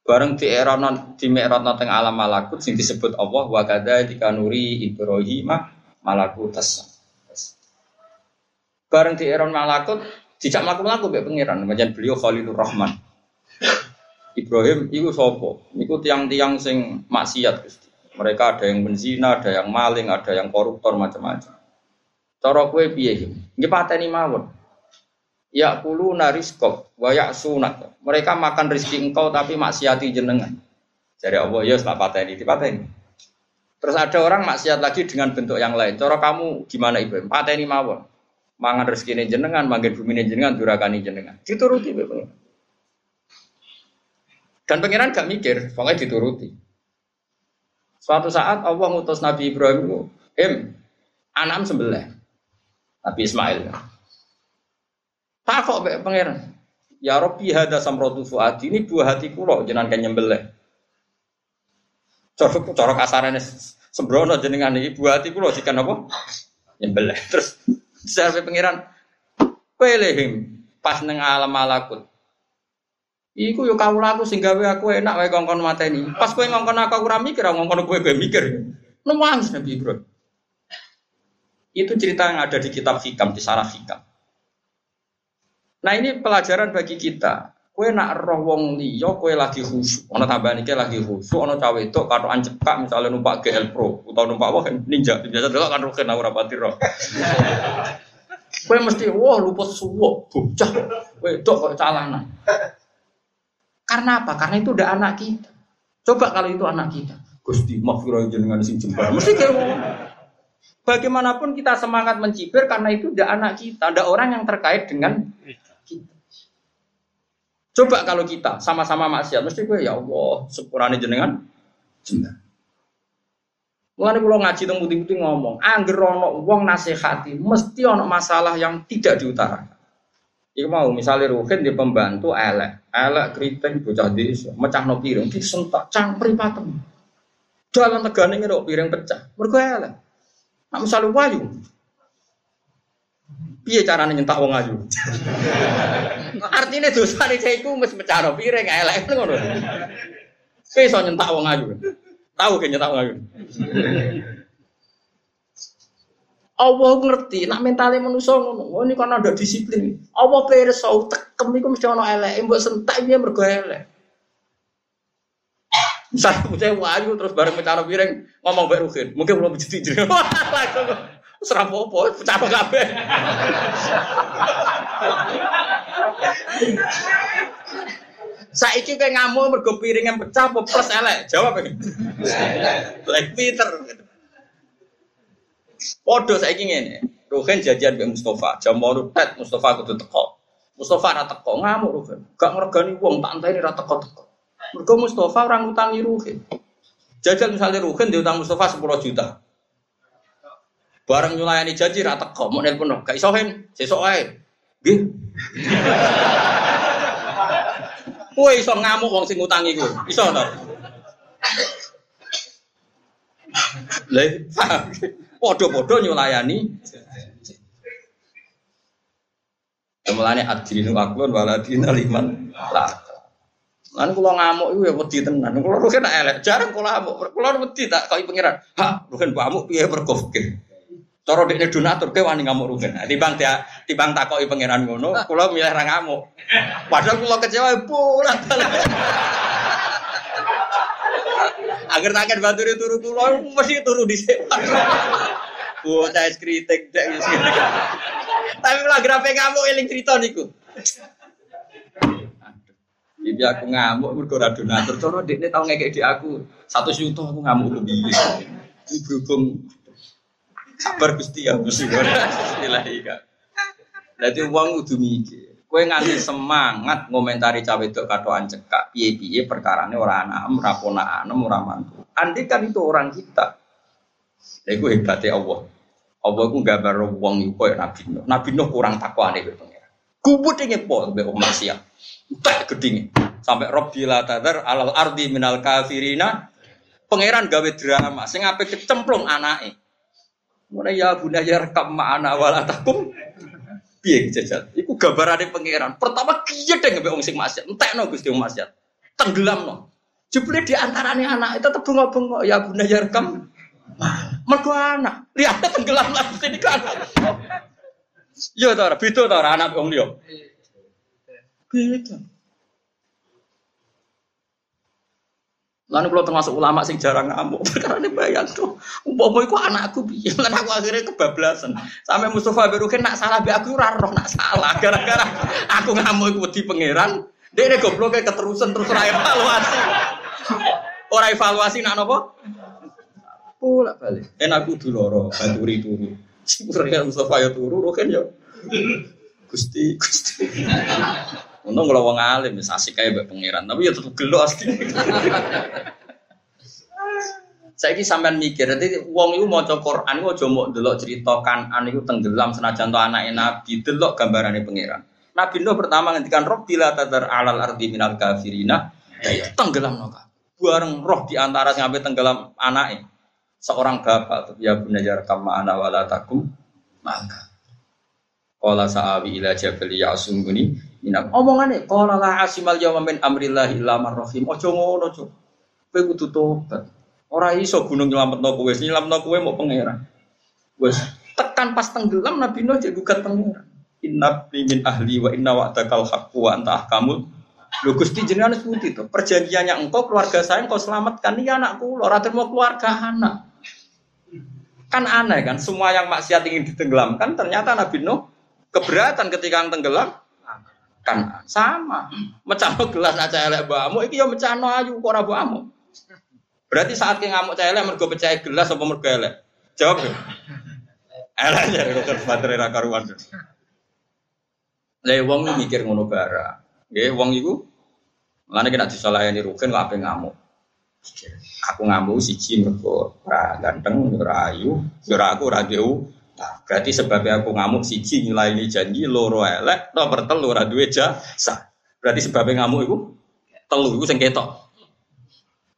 Bareng di era non di Mi'raj teng alam malakut sing disebut Allah wa kadzalika nuri Ibrahim malakutas. Bareng di era malakut dijak mlaku-mlaku mbek pangeran, pancen beliau Khalilur Rahman. Ibrahim iku sapa? Iku tiang-tiang sing maksiat Gusti. Mereka ada yang benzina, ada yang maling, ada yang koruptor macam-macam. Cara kue piye? Nggih pateni mawon. Ya kulu nariskop, wayak sunat. Mereka makan rezeki engkau tapi maksiati jenengan. Jadi Allah ya setelah pateni, dipateni. Terus ada orang maksiat lagi dengan bentuk yang lain. Cara kamu gimana ibu? Pateni mawon. Mangan rezeki ini jenengan, manggil bumi ini jenengan, durakani jenengan. Dituruti ibu. Dan pangeran gak mikir, pokoknya dituruti. Suatu saat Allah ngutus Nabi Ibrahim, "Em, anam sebelah." Nabi Ismail. Tak kok be pangeran. Ya Rabbi hada samratu fuadi ini buah hatiku loh jenengan kan nyembelih. Cara cara kasarane sembrono jenengan iki buah hatiku loh jika apa? Nyembelih. Terus sampai pangeran pelehim pas neng alam malakut. Iku yo kawula aku sing gawe aku enak wae kongkon mateni. Pas kowe ngongkon aku ora mikir, ngongkon kowe gue mikir. Nangis Nabi Ibrahim. Itu cerita yang ada di kitab Hikam, di saraf Hikam. Nah ini pelajaran bagi kita. Kue nak roh wong liya, kue lagi khusyuk. Ono tambahan iki lagi khusyuk, ono cawe itu karo ancepkak misalnya numpak GL Pro atau numpak wah ninja. Biasa dulu kan roh ora pati roh. Kue mesti wah lupa suwo, bocah. Kue dok kok calanan. Karena apa? Karena itu udah anak kita. Coba kalau itu anak kita. Gusti maghfirah jenengan sing jembar. Mesti kayak Bagaimanapun kita semangat mencibir karena itu udah anak kita, ada orang yang terkait dengan. Coba kalau kita sama-sama maksiat, mesti gue ya Allah, sepurane jenengan jembar. Mulane kula ngaji teng putih-putih ngomong, angger ana wong nasihati, mesti ana masalah yang tidak diutarakan. Iku mau misalnya Ruhin di pembantu elek, elek keriting bocah desa, mecah no piring, disentak cangkri patem. Dalam tegane ngira piring pecah, mergo elek. Nak misalnya wayu, piye caranya nyentak wong ayu? Artinya dosa nih saya iku mesti mecah no piring elek ngono. Kowe iso nyentak wong ayu. Tahu kan nyentak wong ayu. Allah ngerti, nak mentalnya manusia ngono. Oh ini kan ada disiplin. Allah pirsa tekem iku mesti ana elek, mbok sentak piye mergo elek. Misalnya punya wayu terus bareng pecah piring ngomong baik mungkin belum jadi langsung serap apa, pecah apa kabeh. Saiki kayak ngamuk mergo piring yang pecah plus elek? Jawab ya. Black Peter. Podo saya ingin ini. Ruhin jajan dengan Mustafa. Jam mau tet Mustafa kudu teko. Mustafa ora teko ngamuk Ruhin. Gak ngergani wong tak enteni ora teko-teko. Mergo Mustafa orang utangi Ruhin. Jajal misalnya Ruhin diutang Mustafa 10 juta. Bareng nyulayani janji ra teko, mau nelpon gak iso hen, sesuk ae. Nggih. Kowe iso ngamuk wong sing ngutangi kowe. Iso to? Lah, Podo-podo nyulayani. Mulane adilinu aklun waladina liman lah. Lan kula ngamuk iku ya wedi tenan. Kula rugen elek, jarang kula ngamuk. Kula wedi tak koi pangeran. Ha, rugen ngamuk piye mergo fikir. Cara dekne donatur ke wani ngamuk rugen. Nah, timbang dia timbang takoki pangeran ngono, kula milih ra ngamuk. Padahal kula kecewa pulang. Agar takkan bantu turu kula mesti turu dhisik. Bocah es kritik dek. Tapi malah grafe ngamuk eling cerita niku. Jadi aku ngamuk mergo donatur. Cara dekne tau ngekek di aku 100 juta aku ngamuk kebiye. Ini berhubung sabar Gusti ya Gusti. Bismillah iki. Dadi wong kudu mikir. Kowe nganti semangat ngomentari cawe wedok katoan cekak piye-piye perkarane ora anak, ora ponakan, ora mantu. Kan itu orang kita, Lha iku hebate Allah. Allah iku gambar wong iku koyo Nabi. Nabi Nuh kurang takwane karo pangeran. Kubut ing pol mbek wong maksiat. Tak gedinge. Sampai la tadar alal ardi minal kafirina. Pangeran gawe drama sing ape kecemplung anake. Mulai ya bunda ya rekam mana walatakum. Piye jajal? Iku gambarane pangeran. Pertama kiye deh ngebe wong sing maksiat. Entekno Gusti wong maksiat. Tenggelamno. Jebule di antarane anak itu tetep bengok-bengok ya bunda ya rekam. Mergo anak. Lihat tenggelam lagi sini kan. Yo ta ora beda anak wong liya. Lalu kalau termasuk ulama sing jarang ngamuk, karena ini bayang tuh, umpama iku anakku piye, lan aku akhirnya kebablasan. Sampai Mustafa Berukin nak salah be aku ora roh nak salah, gara-gara aku ngamuk iku wedi pangeran, dia ini goblok kayak keterusan terus ora evaluasi. Ora evaluasi nak nopo? Pulak balik. Enak aku dulu loro, baturi turu. Sipurnya Mustafa ya turu, roken ya. Gusti, Gusti. Untung kalau wong alim bisa asik kayak mbak pangeran, tapi ya tetap gelo asli. Ini sampean mikir, nanti wong itu mau itu aja mau delok cerita kanan itu tenggelam senajan anak Nabi, delok gambarannya pangeran. Nabi Nuh pertama ngendikan roh bila tadar alal ardi minal kafirina, ya tenggelam noka. Bareng roh di antara sampai tenggelam anaknya. Seorang bapak, ya bunajar kama ana wala takum, maka. Qala sa'awi ila jabali ya'sumuni minam. Omongane qala la asimal yawma min amrillahi illa rahim. Aja ngono, Cuk. Kowe kudu tobat. Ora iso gunung nyelametno kowe, nyelametno kowe mau pangeran. Wes tekan pas tenggelam Nabi Nuh jadi gugat pangeran. Inna min ahli wa inna wa'dakal haqqu wa anta ahkamul Lho Gusti jenengan seperti itu. Perjanjiannya engkau keluarga saya engkau selamatkan ini anakku. Lho ora mau keluarga anak. Kan aneh kan, semua yang maksiat ingin ditenggelamkan ternyata Nabi Nuh keberatan ketika yang tenggelam kan sama. Mecano gelas nak elek bamu iki yo mecano ayu kok ora berarti saat ki ngamuk elek mergo pecah gelas apa mergo elek? Jawab. Ya elek ya dokter baterai ra karuan. Wong mikir ngono bara nggih wong iku Mulane kena disalahani rugen kok ape ngamuk. Aku ngamuk siji mergo ora ganteng ora ayu ora aku ora Nah, berarti sebabnya aku ngamuk siji nilai ini janji loro elek, nomor telu ora duwe jasa. Berarti sebabnya ngamuk itu telu itu sing ketok.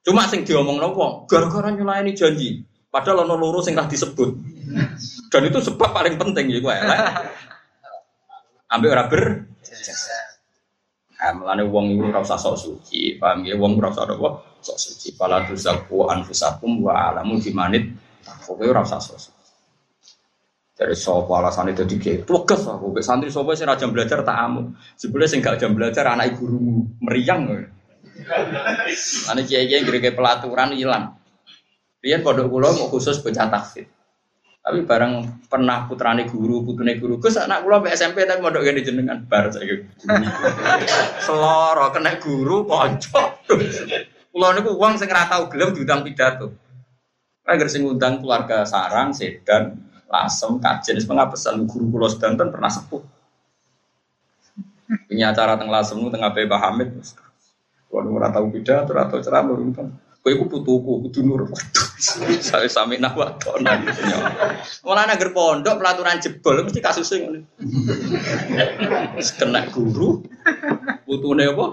Cuma sing diomong wong gara-gara ini janji. Padahal ono loro sing disebut. Dan itu sebab paling penting ya gue elek. Ambil ora ber. Nah, melane wong iku ora usah sok suci, paham ya? Wong ora usah apa? Sok suci. Fala tuzaku anfusakum wa alamu bimanit. Kowe ora usah sok suci. Dari sopo alasan itu dike, tugas aku. Bek santri sopo sih jam belajar tak amu. Sebenarnya sih nggak jam belajar anak guru meriang. Anak kiai kiai gede pelaturan hilang. Rian pondok kulo mau khusus baca tafsir. Tapi bareng pernah putrane guru, putune guru. Gus anak kulo SMP tapi mondok gini jenengan bar saya. Seloro kena guru pojok. Kulo niku uang sing ora tau gelem diundang pidato. Agar sing ngundang keluarga sarang, sedan, lasem, kajen, pengapesan guru kulo sedanten pernah sepuh. Ini acara teng lasem tengah Pak Hamid. Kalau ora tahu beda, ora tahu ceramah. Kowe iku putuku, kudu nur. Saya sami nak wadon. Malah agar pondok pelaturan jebol mesti kasusnya ngene. Kena guru, putune apa?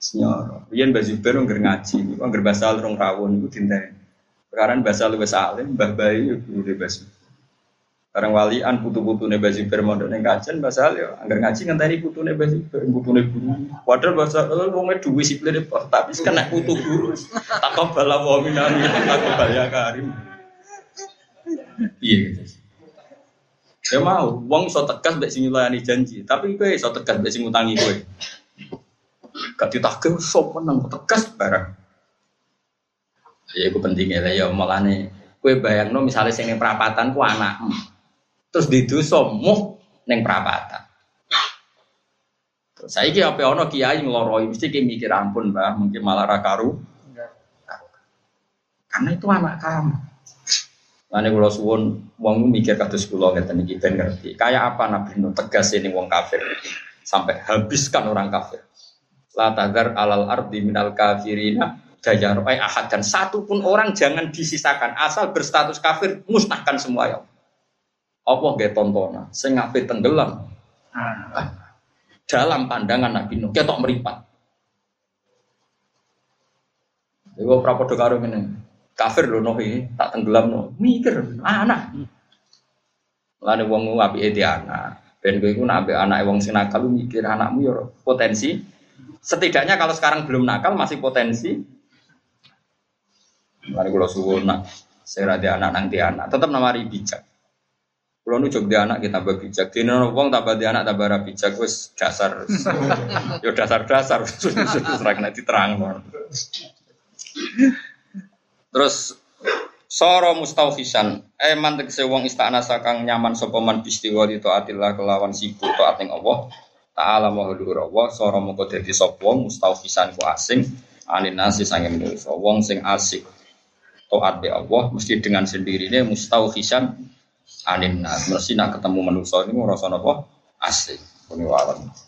Senyor, Rian baru nggak ngaji, nggak bahasa rong rawon itu tinta. Sekarang bahasa lu alim, mbah bayi guru bahasa. Sekarang walian putu-putu nih basi bermodal nih kajian bahasa ya, anggar ngaji ngenteni putu nih basi putu nih guru. Padahal bahasa lu ngomong dua sipil tapi kena putu guru. Tak bala wa minami, tak bala karim. Iya. Ya mau, uang so tegas mbek sing janji, tapi kowe so tegas mbek sing ngutangi kowe. Gak ditagih sok menang tegas barang. Ya itu pentingnya lah ya malah nih. Kue bayang no misalnya sing neng perapatan ku anak, terus di muh neng perapatan. Terus saya kira apa ono kiai ngeloroi mesti kayak mikir ampun bah mungkin malah rakaru. Karena itu anak kamu. Lalu kalau suwon wong mikir kados kula ngeten iki ben ngerti. Kayak apa Nabi Nuh tegas ini wong kafir sampai habiskan orang kafir. La tagar alal ardi minal kafirina daya roy ahad dan satu pun orang jangan disisakan asal berstatus kafir musnahkan semua ya apa gak tontonan sing tenggelam ah. dalam pandangan Nabi Nuh ketok meripat Iku prapodo karo ngene. Kafir lho noh iki, tak tenggelam no. Mikir anak. Lane wong apike di anak. Ben kowe iku nak ambek anak wong sing nakal mikir anakmu ya potensi. Setidaknya kalau sekarang belum nakal masih potensi. Mari kula suwun nak saya ada anak nanti anak, tetap namari bijak. Kalau nu jog anak kita tambah bijak, di wong tambah di anak tambah rapi bijak, wes dasar, yo dasar dasar, serang nanti terang. Terus soro mustaufisan, eh mantek sewong istana sakang nyaman sopeman bistiwa di taatillah kelawan sibuk taat ning Allah. Ta'ala mahludur Allah, soro moko dadi sapa mustaufisan ku asing, anin nasi sange manusa. Wong sing asik taat be Allah mesti dengan sendirinya mustaufisan anin nas. Mesti nak ketemu manusa ini ngrasa napa. Ini wawan.